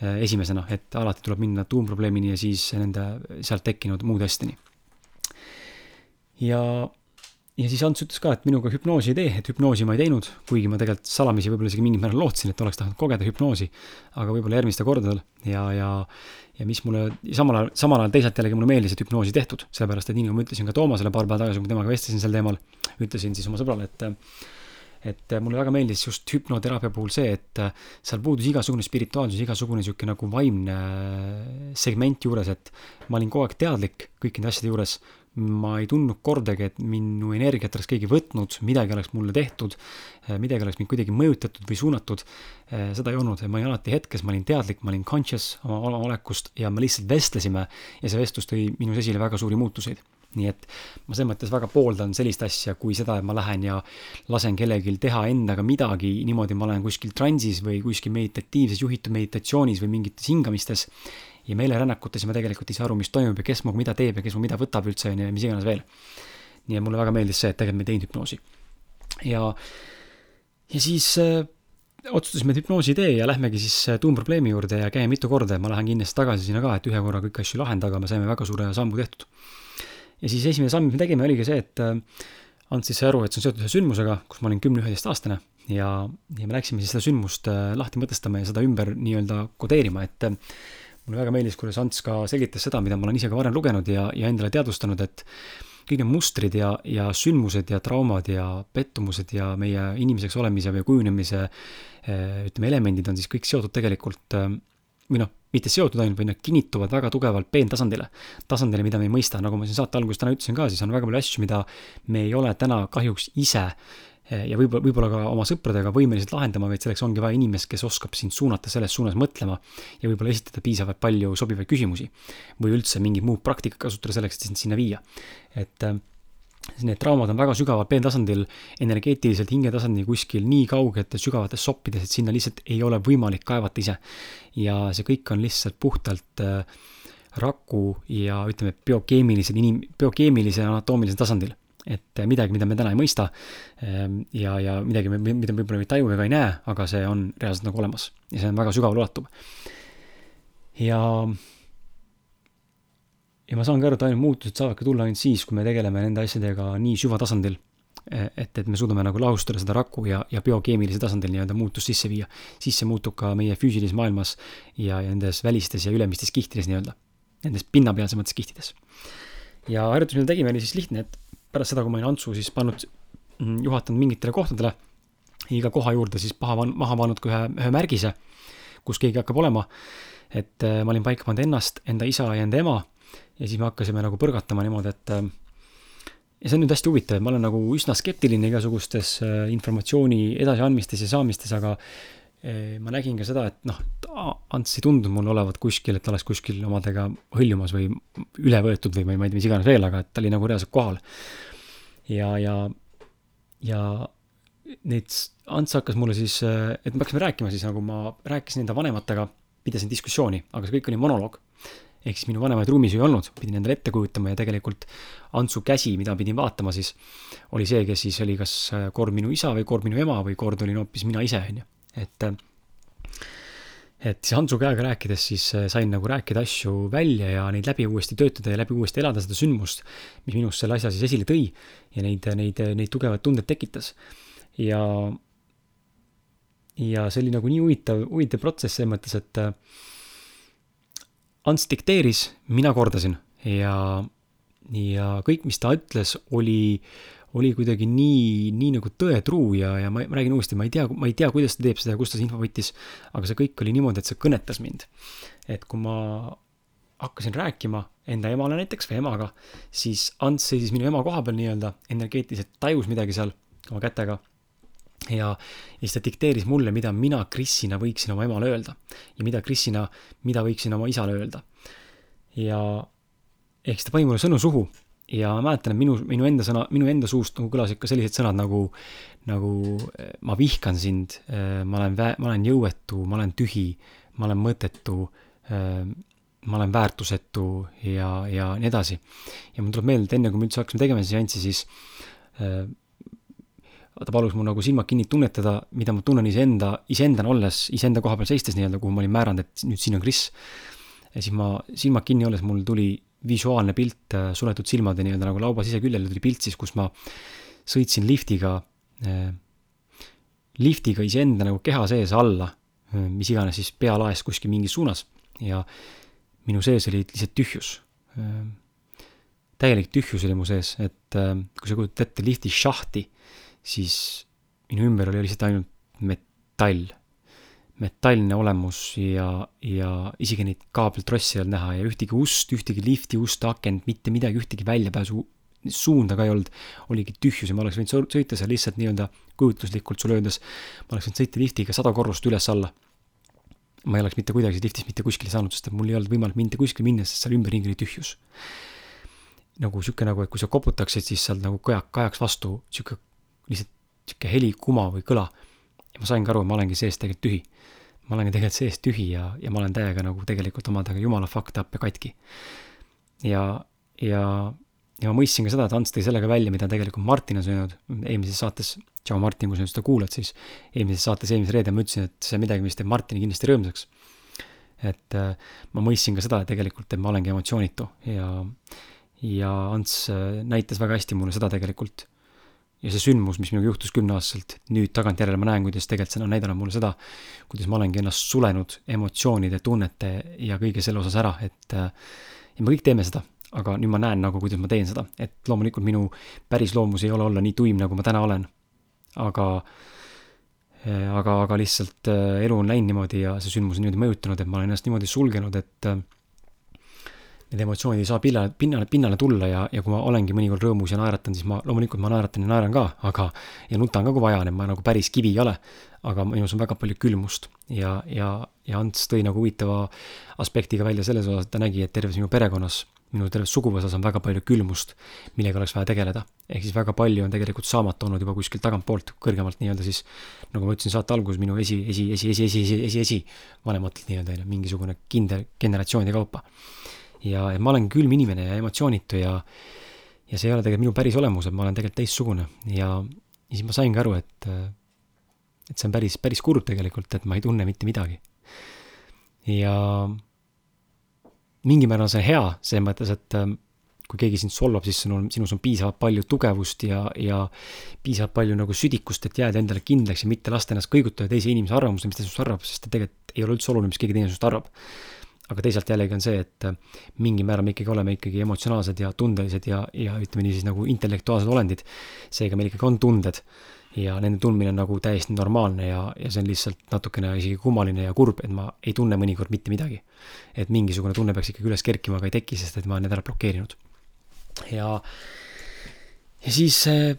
esimesena, et alati tuleb minna tuumprobleemini ja siis nende sealt tekkinud muude asjadeni. ja, ja siis Ants ütles ka, et minuga hüpnoosi ei tee, et hüpnoosi ma ei teinud, kuigi ma tegelikult salamisi võib-olla isegi mingil määral lootsin, et oleks tahtnud kogeda hüpnoosi, aga võib-olla järgmistel kordadel ja, ja ja mis mulle samal ajal, samal ajal teisalt jällegi mulle meeldis, et hüpnoosi tehtud, sellepärast et nii nagu ma ütlesin ka Toomasele paar päeva tagasi, kui ma temaga vestlesin sel teemal, ütlesin siis oma sõbrale, et et mulle väga meeldis just hüpnoteraapia puhul see, et seal puudus igasugune spirituaalsus, igasugune niisugune nagu vaimne segment juures, et ma olin kogu aeg teadlik kõikide asjade juures, ma ei tundnud kordagi, et minu energiat oleks keegi võtnud, midagi oleks mulle tehtud, midagi oleks mind kuidagi mõjutatud või suunatud. seda ei olnud, ma olin alati hetkes, ma olin teadlik, ma olin conscious oma olekust ja me lihtsalt vestlesime ja see vestlus tõi minus esile väga suuri muutuseid. Nii et ma selles mõttes väga pooldan sellist asja, kui seda, et ma lähen ja lasen kellelgi teha endaga midagi, niimoodi ma olen kuskil transis või kuskil meditatiivses juhitud meditatsioonis või mingites hingamistes ja meelerännakutes ja ma tegelikult ei saa aru, mis toimub ja kes minuga mida teeb ja kes mu mida võtab üldse, on ju, ja mis iganes veel. nii et mulle väga meeldis see, et tegelikult me ei teinud hüpnoosi. ja, ja siis äh, otsustasime, et hüpnoosi ei tee ja lähmegi siis äh, tuumprobleemi juurde ja käime mitu korda ja ma lähen kindlasti tagasi sinna ka, et ühe korra kõiki asju ei lahenda, aga me saime väga suure sammu tehtud. Ja siis esimene samm, mis me tegime, oligi see, et äh, Ants siis aru, et see on seotud ühe sündmusega, kus ma olin kümne-üheteistaastane. Ja, ja me läksime siis seda sündmust äh, lahti mõtestama ja seda ümber nii-öelda kodeerima, et äh, mulle väga meeldis, kuidas Ants ka selgitas seda, mida ma olen ise ka varem lugenud ja, ja endale teadvustanud, et kõik need mustrid ja, ja sündmused ja traumad ja pettumused ja meie inimeseks olemise või kujunemise ütleme, elemendid on siis kõik seotud tegelikult eh, või noh, mitte seotud ainult, vaid nad kinnituvad väga tugevalt peentasandile. tasandile, mida me ei mõista, nagu ma siin saate alguses täna ütlesin ka, siis on väga palju asju, mida me ei ole täna kahjuks ise ja võib-olla, võib-olla ka oma sõpradega võimelised lahendama, vaid selleks ongi vaja inimest, kes oskab sind suunata selles suunas mõtlema ja võib-olla esitada piisavalt palju sobivaid küsimusi. või üldse mingit muud praktikat kasutada selleks, et sind sinna viia. et äh, need traumad on väga sügaval peentasandil, energeetiliselt hingetasandil kuskil nii kaugete sügavates soppides, et sinna lihtsalt ei ole võimalik kaevata ise. ja see kõik on lihtsalt puhtalt äh, raku ja ütleme, biokeemilisel inim-, biokeemilisel anatoomilisel tasandil et midagi, mida me täna ei mõista ehm, ja, ja midagi, mida me võib-olla ei taju ega ei näe, aga see on reaalselt nagu olemas ja see on väga sügavale ulatuv. ja, ja ma saan ka aru, et ainult muutused saavadki tulla ainult siis, kui me tegeleme nende asjadega nii süvatasandil, e, et, et me suudame nagu lahustada seda raku ja, ja biokeemilisel tasandil nii-öelda muutust sisse viia. siis see muutub ka meie füüsilises maailmas ja, ja nendes välistes ja ülemistes kihtides nii-öelda, nendes pinnapealsemates kihtides. ja harjutus, mida tegime, oli siis lihtne, et pärast seda, kui ma olin Antsu siis pannud, mm, juhatanud mingitele kohtadele, iga koha juurde siis paha, maha pannud ka ühe, ühe märgise, kus keegi hakkab olema. et äh, ma olin paika pannud ennast, enda isa ja enda ema ja siis me hakkasime nagu põrgatama niimoodi, et äh, ja see on nüüd hästi huvitav, ma olen nagu üsna skeptiline igasugustes äh, informatsiooni edasiandmistes ja saamistes, aga ma nägin ka seda, et noh, Ants ei tundunud mulle olevat kuskil, et oleks kuskil omadega hõljumas või üle võetud või ma ei tea, mis iganes veel, aga et ta oli nagu reaalselt kohal ja, ja, ja neid, Ants hakkas mulle siis, et me hakkasime rääkima siis nagu ma rääkisin enda vanematega, pidasin diskussiooni, aga see kõik oli monoloog. Ehk siis minu vanemaid ruumis ei olnud, pidin endale ette kujutama ja tegelikult Antsu käsi, mida pidin vaatama siis, oli see, kes siis oli kas kord minu isa või kord minu ema või kord olin hoopis mina ise, on ju. et et siis Hansu käega rääkides siis äh, sain nagu rääkida asju välja ja neid läbi uuesti töötada ja läbi uuesti elada seda sündmust, mis minus selle asja siis esile tõi ja neid, neid, neid tugevaid tundeid tekitas. ja, ja see oli nagu nii huvitav, huvitav protsess selles mõttes, et äh, Ants dikteeris, mina kordasin ja, ja kõik, mis ta ütles, oli oli kuidagi nii, nii nagu tõetruu ja, ja ma, ma räägin uuesti, ma ei tea, ma ei tea, kuidas ta teeb seda ja kust ta see info võttis, aga see kõik oli niimoodi, et see kõnetas mind. et kui ma hakkasin rääkima enda emale näiteks või emaga, siis Ants seisis minu ema koha peal nii-öelda, energeetiliselt tajus midagi seal oma kätega ja, ja siis ta dikteeris mulle, mida mina Krisina võiksin oma emale öelda ja mida Krisina, mida võiksin oma isale öelda. ja ehk siis ta pani mulle sõnu suhu ja ma mäletan, et minu, minu enda sõna, minu enda suust nagu kõlasid ka sellised sõnad nagu, nagu eh, ma vihkan sind, eh, ma olen vä-, ma olen jõuetu, ma olen tühi, ma olen mõttetu, eh, ma olen väärtusetu ja, ja nii edasi. ja mul tuleb meelde, et enne kui me üldse hakkasime tegema seanssi, siis ta palus mul nagu silmad kinni tunnetada, mida ma tunnen iseenda, iseendana olles, iseenda koha peal seistes nii-öelda, kuhu ma olin määranud, et nüüd siin on Kris. ja siis ma silmad kinni olles, mul tuli visuaalne pilt äh, suletud silmade nii-öelda nagu lauba siseküljele tuli pilt siis, kus ma sõitsin liftiga, äh, liftiga iseenda nagu keha sees alla, äh, mis iganes siis pealaes kuskil mingis suunas ja minu sees oli lihtsalt tühjus. täielik tühjus oli mu sees, et kui sa kujutad ette lifti šahti, siis minu ümber oli lihtsalt ainult metall metallne olemus ja, ja isegi neid kaabeltrossi ei olnud näha ja ühtegi ust, ühtegi lifti ust, akent, mitte midagi, ühtegi väljapääsu suunda ka ei olnud, oligi tühjus ja ma oleks võinud sõita seal lihtsalt nii-öelda kujutluslikult sulle öeldes, ma oleks võinud sõita liftiga sada korrust üles-alla. ma ei oleks mitte kuidagi liftis mitte kuskile saanud, sest et mul ei olnud võimalik mitte kuskile minna, sest seal ümberringi oli tühjus. nagu sihuke nagu, et kui sa koputaksid, siis sealt nagu kajak, kajaks vastu sihuke lihtsalt sihuke helikuma või kõla. ja ma saingi aru, et ma olengi sees tegelikult tühi ma olengi tegelikult seest tühi ja, ja ma olen täiega nagu tegelikult omadega jumala fucked up ja katki. ja, ja, ja ma mõistsin ka seda, et Ants tõi sellega välja, mida tegelikult Martin on söönud eelmises saates, tšau Martin, kui sa seda kuulad, siis eelmises saates eelmisel reedel ma ütlesin, et see on midagi, mis teeb Martini kindlasti rõõmsaks. et äh, ma mõistsin ka seda, et tegelikult, et ma olengi emotsioonitu ja, ja Ants äh, näitas väga hästi mulle seda tegelikult ja see sündmus, mis minuga juhtus kümneaastaselt, nüüd tagantjärele ma näen, kuidas tegelikult see on näidanud mulle seda, kuidas ma olengi ennast sulenud emotsioonide, tunnete ja kõige selle osas ära, et äh, ja me kõik teeme seda, aga nüüd ma näen nagu, kuidas ma teen seda, et loomulikult minu päris loomus ei ole olla nii tuim, nagu ma täna olen. aga, äh, aga, aga lihtsalt äh, elu on läinud niimoodi ja see sündmus on niimoodi mõjutanud, et ma olen ennast niimoodi sulgenud, et need emotsioonid ei saa pinnale, pinnale, pinnale tulla ja, ja kui ma olengi mõnikord rõõmus ja naeratan, siis ma, loomulikult ma naeratan ja naeran ka, aga, ja nutan ka, kui vaja on, et ma nagu päris kivi ei ole. aga minus on väga palju külmust ja, ja, ja Ants tõi nagu huvitava aspektiga välja selles osas, et ta nägi, et terves minu perekonnas, minu terves suguvõsas on väga palju külmust, millega oleks vaja tegeleda. ehk siis väga palju on tegelikult saamata olnud juba kuskilt tagantpoolt, kõrgemalt nii-öelda siis, nagu ma ütlesin saate alguses, minu esi, esi, esi, esi, esi, esi, esi, esi vanematelt nii-öelda, mingisugune kindel generatsioonide kaupa ja, ja ma olen külm inimene ja emotsioonitu ja, ja see ei ole tegelikult minu päris olemus, et ma olen tegelikult teistsugune ja, ja siis ma saingi aru, et, et see on päris, päris kurb tegelikult, et ma ei tunne mitte midagi. ja mingil määral see on hea, selles mõttes, et kui keegi sind solvab, siis sinul, sinus on piisavalt palju tugevust ja, ja piisavalt palju nagu südikust, et jääda endale kindlaks ja mitte lasta ennast kõigutada teise inimese arvamuse, mis ta sinust arvab, sest tegelikult ei ole üldse oluline, mis keegi teine sinust arvab aga teisalt jällegi on see, et äh, mingil määral me ikkagi oleme ikkagi emotsionaalsed ja tundelised ja, ja ütleme nii siis nagu intellektuaalsed olendid. seega meil ikkagi on tunded ja nende tundmine on nagu täiesti normaalne ja, ja see on lihtsalt natukene isegi kummaline ja kurb, et ma ei tunne mõnikord mitte midagi. et mingisugune tunne peaks ikkagi üles kerkima, aga ei teki, sest et ma olen need ära blokeerinud. ja, ja siis äh,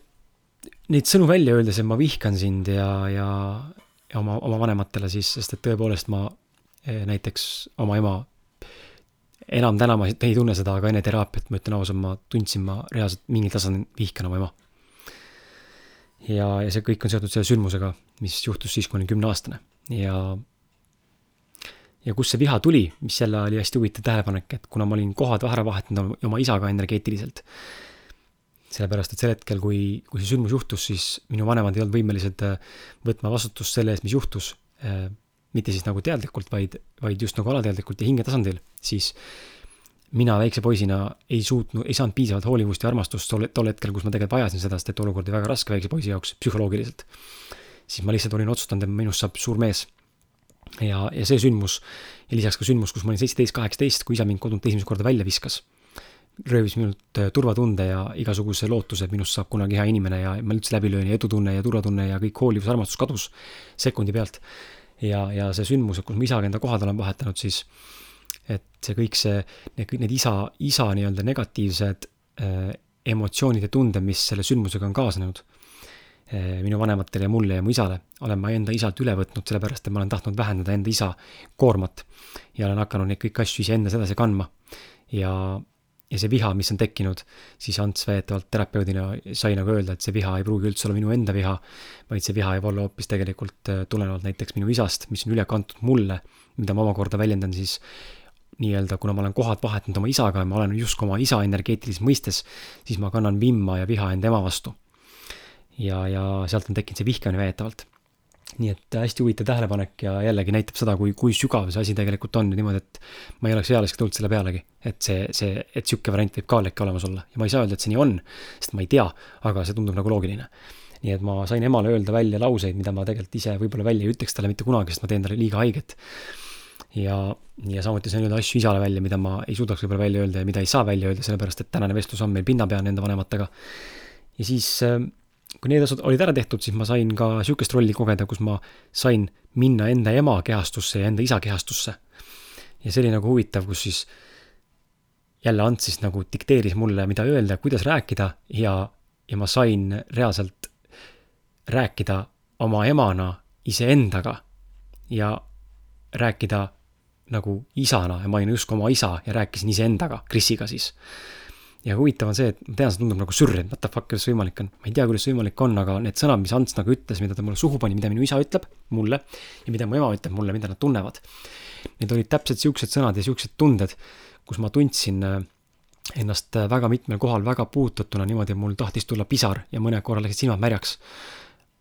neid sõnu välja öeldes, et ma vihkan sind ja, ja, ja oma, oma vanematele siis, sest et tõepoolest ma näiteks oma ema, enam täna ma ei tunne seda, aga enne teraapiat, ma ütlen ausalt, ma tundsin, ma reaalselt mingil tasandil vihkan oma ema. ja, ja see kõik on seotud selle sündmusega, mis juhtus siis, kui olin kümneaastane ja ja kust see viha tuli, mis jälle oli hästi huvitav tähelepanek, et kuna ma olin kohad ära vahetanud oma isaga energeetiliselt, sellepärast et sel hetkel, kui, kui see sündmus juhtus, siis minu vanemad ei olnud võimelised äh, võtma vastutust selle eest, mis juhtus äh, mitte siis nagu teadlikult, vaid, vaid just nagu alateadlikult ja hingetasandil, siis mina väikse poisina ei suutnud, ei saanud piisavalt hoolivust ja armastust tol, tol hetkel, kus ma tegelikult vajasin seda, sest et olukord oli väga raske väikse poisi jaoks psühholoogiliselt. siis ma lihtsalt olin otsustanud, et minust saab suur mees. ja, ja see sündmus ja lisaks ka sündmus, kus ma olin seitseteist, kaheksateist, kui isa mind kodunt esimest korda välja viskas. röövis minult äh, turvatunde ja igasuguse lootuse, et minust saab kunagi hea inimene ja ma üldse läbi löön ja edutunne ja turvatunne ja kõik hoolivus, armastus kadus sekundi pealt ja, ja see sündmus, kus ma isaga enda kohad olen vahetanud, siis et see kõik see, need kõik need isa, isa nii-öelda negatiivsed äh, emotsioonid ja tunded, mis selle sündmusega on kaasnenud äh, minu vanematele ja mulle ja mu isale, olen ma enda isalt üle võtnud, sellepärast et ma olen tahtnud vähendada enda isa koormat ja olen hakanud neid kõiki asju iseendas edasi kandma. ja, ja see viha, mis on tekkinud, siis Ants väidetavalt terapeudina sai nagu öelda, et see viha ei pruugi üldse olla minu enda viha, vaid see viha võib olla hoopis tegelikult äh, tulenevalt näiteks minu isast, mis on üle kantud mulle, mida ma omakorda väljendan siis nii-öelda, kuna ma olen kohad vahetanud oma isaga ja ma olen justkui oma isa energeetilises mõistes, siis ma kannan vimma ja viha enda ema vastu. ja, ja sealt on tekkinud see vihkamine väidetavalt nii et hästi huvitav tähelepanek ja jällegi näitab seda, kui, kui sügav see asi tegelikult on ja niimoodi, et ma ei oleks ealiselt tulnud selle pealegi, et see, see, et sihuke variant võib ka äkki olemas olla ja ma ei saa öelda, et see nii on, sest ma ei tea, aga see tundub nagu loogiline. nii et ma sain emale öelda välja lauseid, mida ma tegelikult ise võib-olla välja ei ütleks talle mitte kunagi, sest ma teen talle liiga haiget. ja, ja samuti sain öelda asju isale välja, mida ma ei suudaks võib-olla välja öelda ja mida ei saa välja öelda, sellepärast et tänane vestlus on meil pinnapealne enda vanematega. ja siis äh, kui need asjad olid ära tehtud, siis ma sain ka sihukest rolli kogeda, kus ma sain minna enda ema kehastusse ja enda isa kehastusse. ja see oli nagu huvitav, kus siis jälle Ants siis nagu dikteeris mulle, mida öelda, kuidas rääkida ja, ja ma sain reaalselt rääkida oma emana iseendaga ja rääkida nagu isana ja ma olin justkui oma isa ja rääkisin iseendaga, Krisiga siis ja huvitav on see, et ma tean, see tundub nagu sürr, et what the fuck, kuidas see võimalik on. ma ei tea, kuidas see võimalik on, aga need sõnad, mis Ants nagu ütles, mida ta mulle suhu pani, mida minu isa ütleb mulle ja mida mu ema ütleb mulle, mida nad tunnevad. Need olid täpselt siuksed sõnad ja siuksed tunded, kus ma tundsin äh, ennast äh, väga mitmel kohal väga puutatuna niimoodi, et mul tahtis tulla pisar ja mõnel korral läksid silmad märjaks.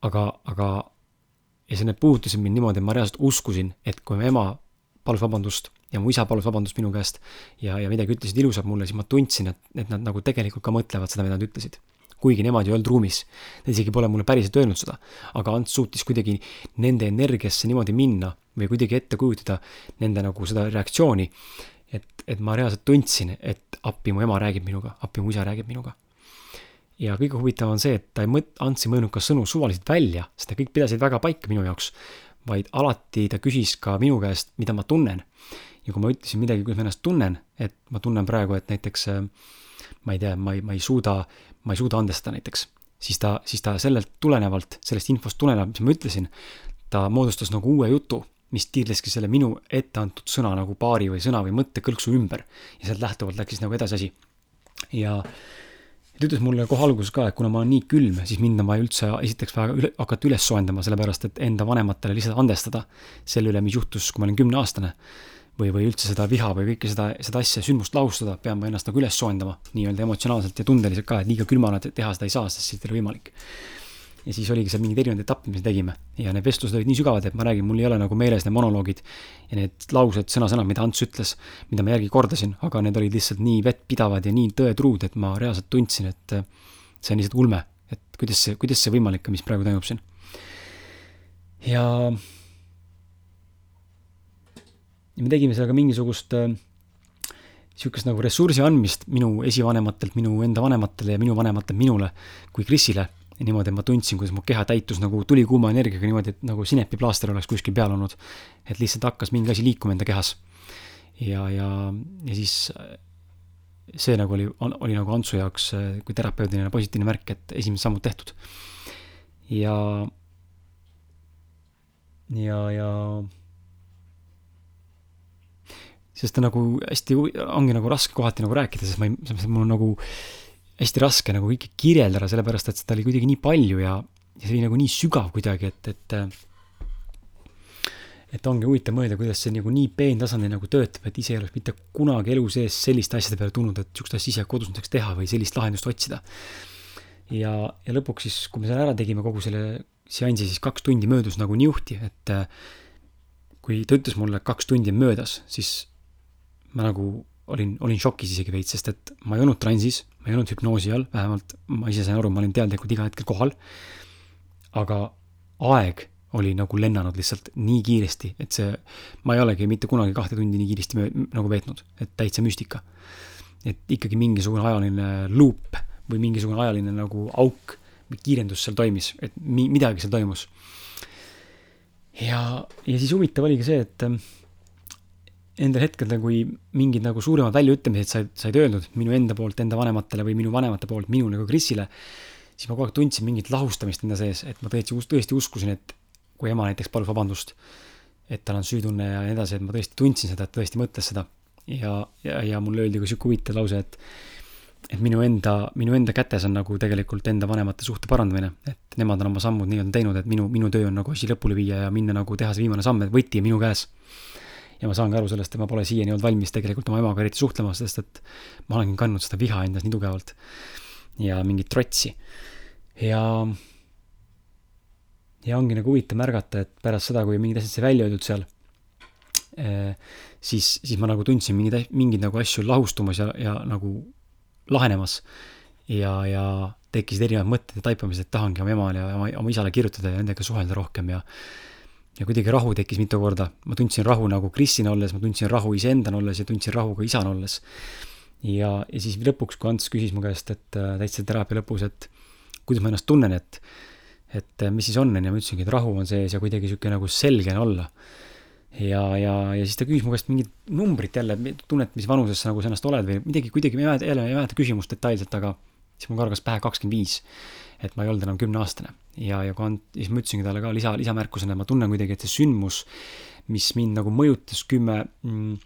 aga, aga ja see, need puudutasid mind niimoodi, et ma reaalselt uskusin, et kui mu ema palus vabandust ja mu isa palus vabandust minu käest ja, ja midagi ütlesid ilusat mulle, siis ma tundsin, et, et nad nagu tegelikult ka mõtlevad seda, mida nad ütlesid. kuigi nemad ei olnud ruumis, nad isegi pole mulle päriselt öelnud seda, aga Ants suutis kuidagi nende energiasse niimoodi minna või kuidagi ette kujutada nende nagu seda reaktsiooni, et, et ma reaalselt tundsin, et appi mu ema räägib minuga, appi mu isa räägib minuga. Ja kõige huvitavam on see, et ta ei mõt-, Ants ei mõelnud ka sõnu suvaliselt välja, sest need kõik pidasid väga paika minu jaoks vaid alati ta küsis ka minu käest, mida ma tunnen. ja kui ma ütlesin midagi, kuidas ma ennast tunnen, et ma tunnen praegu, et näiteks äh, ma ei tea, ma ei, ma ei suuda, ma ei suuda andestada näiteks, siis ta, siis ta sellelt tulenevalt, sellest infost tulenevalt, mis ma ütlesin, ta moodustas nagu uue jutu, mis tiirleski selle minu ette antud sõna nagu paari või sõna või mõttekõlksu ümber. ja sealt lähtuvalt läks siis nagu edasi asi. ja ta ütles mulle kohe alguses ka, et kuna ma olen nii külm, siis mind on vaja üldse esiteks vaja üle, hakata üles soojendama, sellepärast et enda vanematele lihtsalt andestada selle üle, mis juhtus, kui ma olin kümneaastane või, või üldse seda viha või kõike seda, seda asja, sündmust lahustada, pean ma ennast nagu üles soojendama nii-öelda emotsionaalselt ja tundeliselt ka, et liiga külmana teha seda ei saa, sest siit ei ole võimalik. Ja siis oligi seal mingeid erinevaid etappe, mis me tegime ja need vestlused olid nii sügavad, et ma räägin, mul ei ole nagu meeles need monoloogid ja need laused, sõna-sõnalt, mida Ants ütles, mida ma järgi kordasin, aga need olid lihtsalt nii vettpidavad ja nii tõetruud, et ma reaalselt tundsin, et see on lihtsalt ulme, et kuidas see, kuidas see võimalik on, mis praegu toimub siin. ja ja me tegime seal ka mingisugust niisugust äh, nagu ressursi andmist minu esivanematelt minu enda vanematele ja minu vanematelt minule kui Krisile. Ja niimoodi, et ma tundsin, kuidas mu keha täitus nagu tulikuuma energiaga niimoodi, et nagu sinepiplaaster oleks kuskil peal olnud. et lihtsalt hakkas mingi asi liikuma enda kehas. ja, ja, ja siis äh, see nagu oli, oli nagu Antsu jaoks äh, kui terapeudiline positiivne märk, et esimesed sammud tehtud. ja, ja, ja sest ta nagu hästi, ongi nagu raske kohati nagu rääkida, sest ma ei, mul on nagu hästi raske nagu kõike kirjeldada, sellepärast et seda oli kuidagi nii palju ja, ja see oli nagu nii sügav kuidagi, et, et et ongi huvitav mõelda, kuidas see nagu nii peentasandil nagu töötab, et ise ei oleks mitte kunagi elu sees selliste asjade peale tulnud, et niisugust asja ise kodus näiteks teha või sellist lahendust otsida. ja, ja lõpuks siis, kui me selle ära tegime, kogu selle seansi, siis kaks tundi möödus nagu niuhti, et kui ta ütles mulle, kaks tundi on möödas, siis ma nagu olin, olin šokis isegi veits, sest et ma ei olnud transis, ma ei olnud hüpnoosi all, vähemalt ma ise sain aru, ma olin teadlikult iga hetkel kohal. aga aeg oli nagu lennanud lihtsalt nii kiiresti, et see, ma ei olegi mitte kunagi kahte tundi nii kiiresti nagu veetnud, et täitsa müstika. et ikkagi mingisugune ajaline luup või mingisugune ajaline nagu auk või kiirendus seal toimis, et mi-, midagi seal toimus. ja, ja siis huvitav oligi see, et nendel hetkedel, kui mingid nagu suuremad väljaütlemised said, said öeldud minu enda poolt enda vanematele või minu vanemate poolt minule kui Krisile, siis ma kogu aeg tundsin mingit lahustamist enda sees, et ma tõesti, tõesti uskusin, et kui ema näiteks palus vabandust, et tal on süütunne ja nii edasi, et ma tõesti tundsin seda, et tõesti mõtles seda. ja, ja, ja mulle öeldi ka sihuke huvitav lause, et et minu enda, minu enda kätes on nagu tegelikult enda vanemate suhte parandamine, et nemad on oma sammud nii-öelda teinud, et minu, minu töö on nagu asi lõpule viia ja minna nagu teha see viimane samm, et võti minu käes ja ma saan ka aru sellest, et ma pole siiani olnud valmis tegelikult oma emaga eriti suhtlema, sest et ma olengi kandnud seda viha endas nii tugevalt ja mingit trotsi. ja, ja ongi nagu huvitav märgata, et pärast seda, kui mingid asjad sai välja öeldud seal, eh, siis, siis ma nagu tundsin mingeid, mingeid nagu asju lahustumas ja, ja nagu lahenemas. ja, ja tekkisid erinevad mõtted ja taipamised, et tahangi oma emale ja oma, oma isale kirjutada ja nendega suhelda rohkem ja ja kuidagi rahu tekkis mitu korda. ma tundsin rahu nagu Kristina olles, ma tundsin rahu iseendana olles ja tundsin rahu ka isana olles. ja, ja siis lõpuks, kui Ants küsis mu käest, et äh, täitsa teraapia lõpus, et kuidas ma ennast tunnen, et et äh, mis siis on, on ju, ma ütlesingi, et rahu on sees ja kuidagi niisugune nagu selge on olla. ja, ja, ja siis ta küsis mu käest mingit numbrit jälle, tunned, mis vanuses sa nagu sa ennast oled või midagi, kuidagi, ma ei mäleta, jälle ei mäleta küsimust detailselt, aga siis mul kargas pähe kakskümmend viis et ma ei olnud enam kümneaastane. ja, ja kui, siis ma ütlesingi talle ka lisa, lisamärkusena, ma tunnen kuidagi, et see sündmus, mis mind nagu mõjutas kümme mm,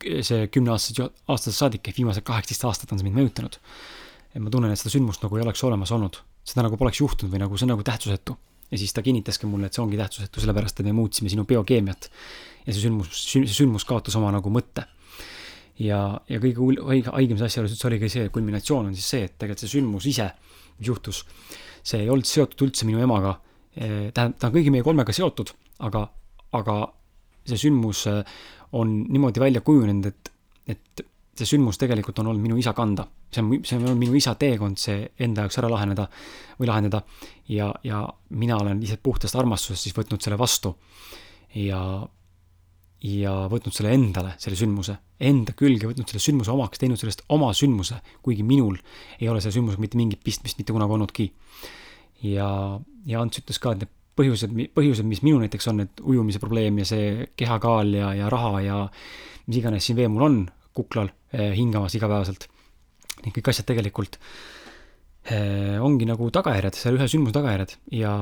see kümneaastasest, aastasest saadik ehk viimased kaheksateist aastat on see mind mõjutanud. et ma tunnen, et seda sündmust nagu ei oleks olemas olnud, seda nagu poleks juhtunud või nagu see on nagu tähtsusetu. ja siis ta kinnitaski mulle, et see ongi tähtsusetu, sellepärast et me muutsime sinu biokeemiat. ja see sündmus, see sündmus kaotas oma nagu mõtte. Ja, ja kõige haigem, haigem asja juures üldse oligi see, kulminatsioon on siis see, et tegelikult see sündmus ise mis juhtus. see ei olnud seotud üldse minu emaga, tähendab, ta on kõigi meie kolmega seotud, aga, aga see sündmus äh, on niimoodi välja kujunenud, et, et see sündmus tegelikult on olnud minu isa kanda. see on, see on olnud minu isa teekond, see enda jaoks ära laheneda või lahendada ja, ja mina olen lihtsalt puhtast armastusest siis võtnud selle vastu. ja ja võtnud selle endale, selle sündmuse, enda külge võtnud selle sündmuse omaks, teinud sellest oma sündmuse, kuigi minul ei ole selle sündmusega mitte mingit pistmist mitte kunagi olnudki. ja, ja Ants ütles ka, et need põhjused, põhjused, mis minul näiteks on, et ujumise probleem ja see kehakaal ja, ja raha ja mis iganes siin veel mul on kuklal eh, hingamas igapäevaselt. Need kõik asjad tegelikult eh, ongi nagu tagajärjed, selle ühe sündmuse tagajärjed ja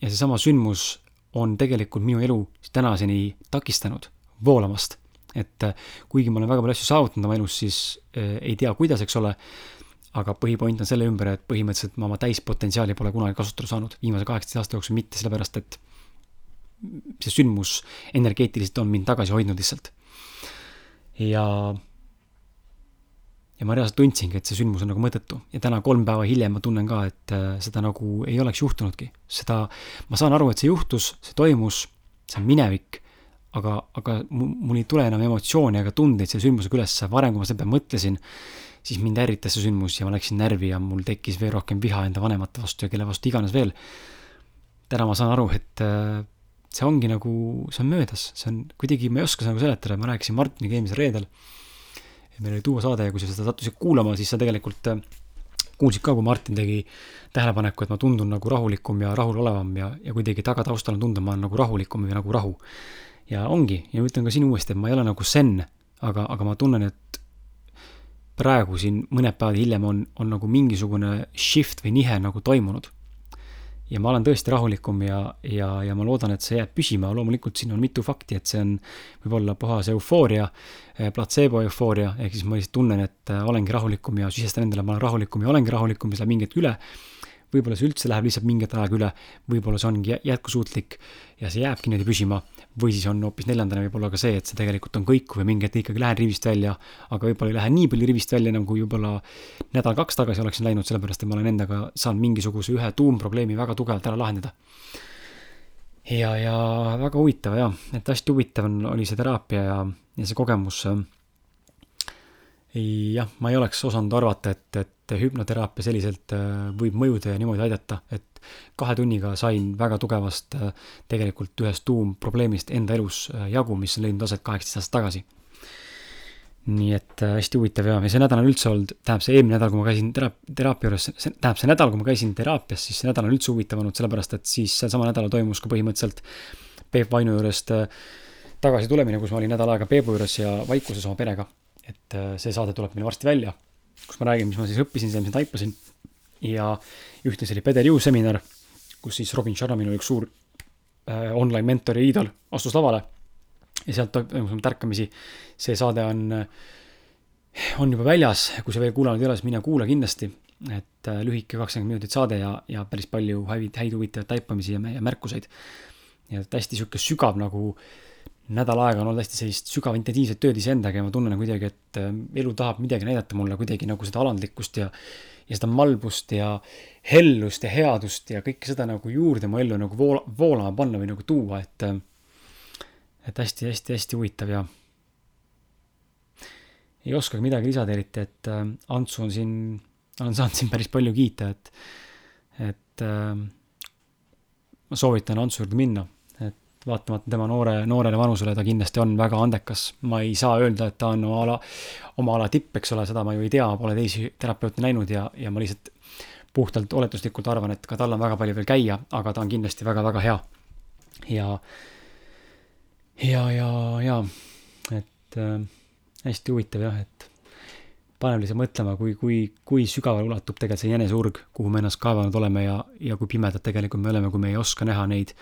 ja seesama sündmus on tegelikult minu elu tänaseni takistanud voolamast. et äh, kuigi ma olen väga palju asju saavutanud oma elus, siis äh, ei tea, kuidas, eks ole, aga põhipoint on selle ümber, et põhimõtteliselt ma oma täispotentsiaali pole kunagi kasutada saanud viimase kaheksateist aasta jooksul, mitte sellepärast, et see sündmus energeetiliselt on mind tagasi hoidnud lihtsalt. ja ja ma reaalselt tundsingi, et see sündmus on nagu mõttetu. Ja täna kolm päeva hiljem ma tunnen ka, et äh, seda nagu ei oleks juhtunudki. seda, ma saan aru, et see juhtus, see toimus, see on minevik, aga, aga mul ei tule enam emotsioone ega tundeid selle sündmusega üles, varem, kui ma selle peale mõtlesin, siis mind ärritas see sündmus ja ma läksin närvi ja mul tekkis veel rohkem viha enda vanemate vastu ja kelle vastu iganes veel. täna ma saan aru, et äh, see ongi nagu, see on möödas, see on kuidagi, ma ei oska seda nagu seletada, ma rääkisin Martiniga eelmisel reedel meil oli duosaade ja kui sa seda sattusid kuulama, siis sa tegelikult äh, kuulsid ka, kui Martin tegi tähelepaneku, et ma tundun nagu rahulikum ja rahulolevam ja, ja kuidagi tagataustal on tunda, ma olen nagu rahulikum või nagu rahu. ja ongi, ja ma ütlen ka siin uuesti, et ma ei ole nagu zen, aga, aga ma tunnen, et praegu siin mõned päevad hiljem on, on nagu mingisugune shift või nihe nagu toimunud ja ma olen tõesti rahulikum ja, ja, ja ma loodan, et see jääb püsima, loomulikult siin on mitu fakti, et see on võib-olla puhas eufooria, eh, platseebo eufooria, ehk siis ma lihtsalt tunnen, et eh, olengi rahulikum ja sisestan endale, ma olen rahulikum ja olengi rahulikum, mis läheb mingi hetk üle võib-olla see üldse läheb lihtsalt mingi aeg üle, võib-olla see ongi jätkusuutlik ja see jääbki niimoodi püsima. või siis on hoopis neljandana võib-olla ka see, et see tegelikult on kõikuv ja mingi hetk ikkagi lähen rivist välja, aga võib-olla ei lähe nii palju rivist välja, enam kui võib-olla nädal-kaks tagasi oleksin läinud, sellepärast et ma olen endaga saanud mingisuguse ühe tuumprobleemi väga tugevalt ära lahendada. ja, ja väga huvitav jah, et hästi huvitav on, oli see teraapia ja, ja see kogemus jah, ma ei oleks osanud arvata, et, et hüpnoteraapia selliselt äh, võib mõjuda ja niimoodi aidata, et kahe tunniga sain väga tugevast äh, tegelikult ühest tuumprobleemist enda elus äh, jagu, mis on leidnud aset kaheksateist aastat tagasi. nii et hästi huvitav ja, ja see nädal on üldse olnud, tähendab see eelmine nädal, kui ma käisin teraap-, teraapia juures, see, tähendab see nädal, kui ma käisin teraapias, siis see nädal on üldse huvitav olnud, sellepärast et siis sel samal nädalal toimus ka põhimõtteliselt Peep Vainu juurest tagasi tulemine, kus ma olin nädal aega Peebu juures ja vaikuses oma perega et see saade tuleb meil varsti välja, kus ma räägin, mis ma siis õppisin mis ma taipasin. ja ühtlasi oli Peder Jõu seminar, kus siis Robin Sharma, minu üks suur äh, online mentor ja iidol, astus lavale. ja sealt toimus mul tärkamisi. see saade on, on juba väljas, kui sa veel kuulanud ei ole, siis mine kuula kindlasti. et äh, lühike kakskümmend minutit saade ja, ja päris palju häid, häid huvitavaid taipamisi ja, ja märkuseid. ja hästi sihuke sügav nagu äh, nädal aega on olnud hästi sellist sügav intensiivset tööd iseendaga ja ma tunnen kuidagi, et äh, elu tahab midagi näidata mulle kuidagi nagu seda alandlikkust ja ja seda malbust ja hellust ja headust ja kõike seda nagu juurde mu ellu nagu voola, voolama panna või nagu tuua, et äh, et hästi-hästi-hästi huvitav ja ei oskagi midagi lisada eriti, et äh, Antsu on siin, olen saanud siin päris palju kiita, et et ma soovitan Antsu juurde minna vaatamata tema noore, noorele vanusele, ta kindlasti on väga andekas. ma ei saa öelda, et ta on oma ala, oma ala tipp, eks ole, seda ma ju ei tea, pole teisi terapeute näinud ja, ja ma lihtsalt puhtalt oletuslikult arvan, et ka tal on väga palju veel käia, aga ta on kindlasti väga-väga hea. ja, ja, ja, ja, et äh, hästi huvitav jah, et paneb lihtsalt mõtlema, kui, kui, kui sügavale ulatub tegelikult see jäneseurg, kuhu me ennast kaevanud oleme ja, ja kui pimedad tegelikult me oleme, kui me ei oska näha neid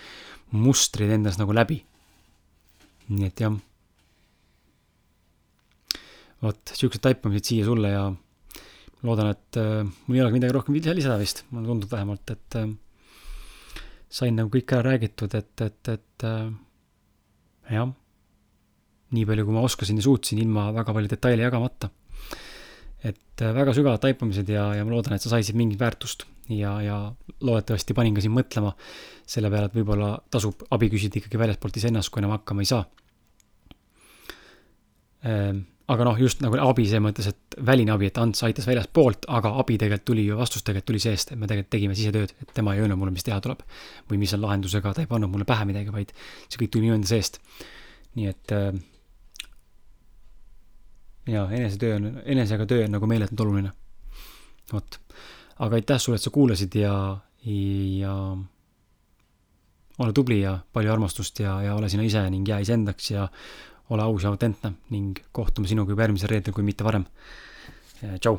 mustrid endas nagu läbi. nii et jah. vot, siuksed taipamised siia sulle ja loodan, et äh, mul ei olegi midagi rohkem lisada vist, mulle tundub vähemalt, et äh, sain nagu kõik ära räägitud, et, et, et äh, jah, nii palju, kui ma oskasin ja suutsin, ilma väga palju detaile jagamata. Et äh, väga sügavad taipamised ja, ja ma loodan, et sa said siit mingit väärtust ja, ja loodetavasti panin ka sind mõtlema selle peale, et võib-olla tasub abi küsida ikkagi väljastpoolt iseennast, kui enam hakkama ei saa. Ehm, aga noh, just nagu abi selles mõttes, et väline abi, et Ants aitas väljastpoolt, aga abi tegelikult tuli ju, vastus tegelikult tuli seest, et me tegelikult tegime sisetööd, et tema ei öelnud mulle, mis teha tuleb. või mis on lahendusega, ta ei pannud mulle pähe midagi, vaid see kõik tuli enda seest. nii et äh, jaa, enesetöö on, enesega töö on nagu meeletult oluline. vot aga aitäh sulle, et sa kuulasid ja, ja ole tubli ja palju armastust ja, ja ole sina ise ning jää iseendaks ja ole aus ja autentne ning kohtume sinuga juba järgmisel reedel, kui mitte varem. tšau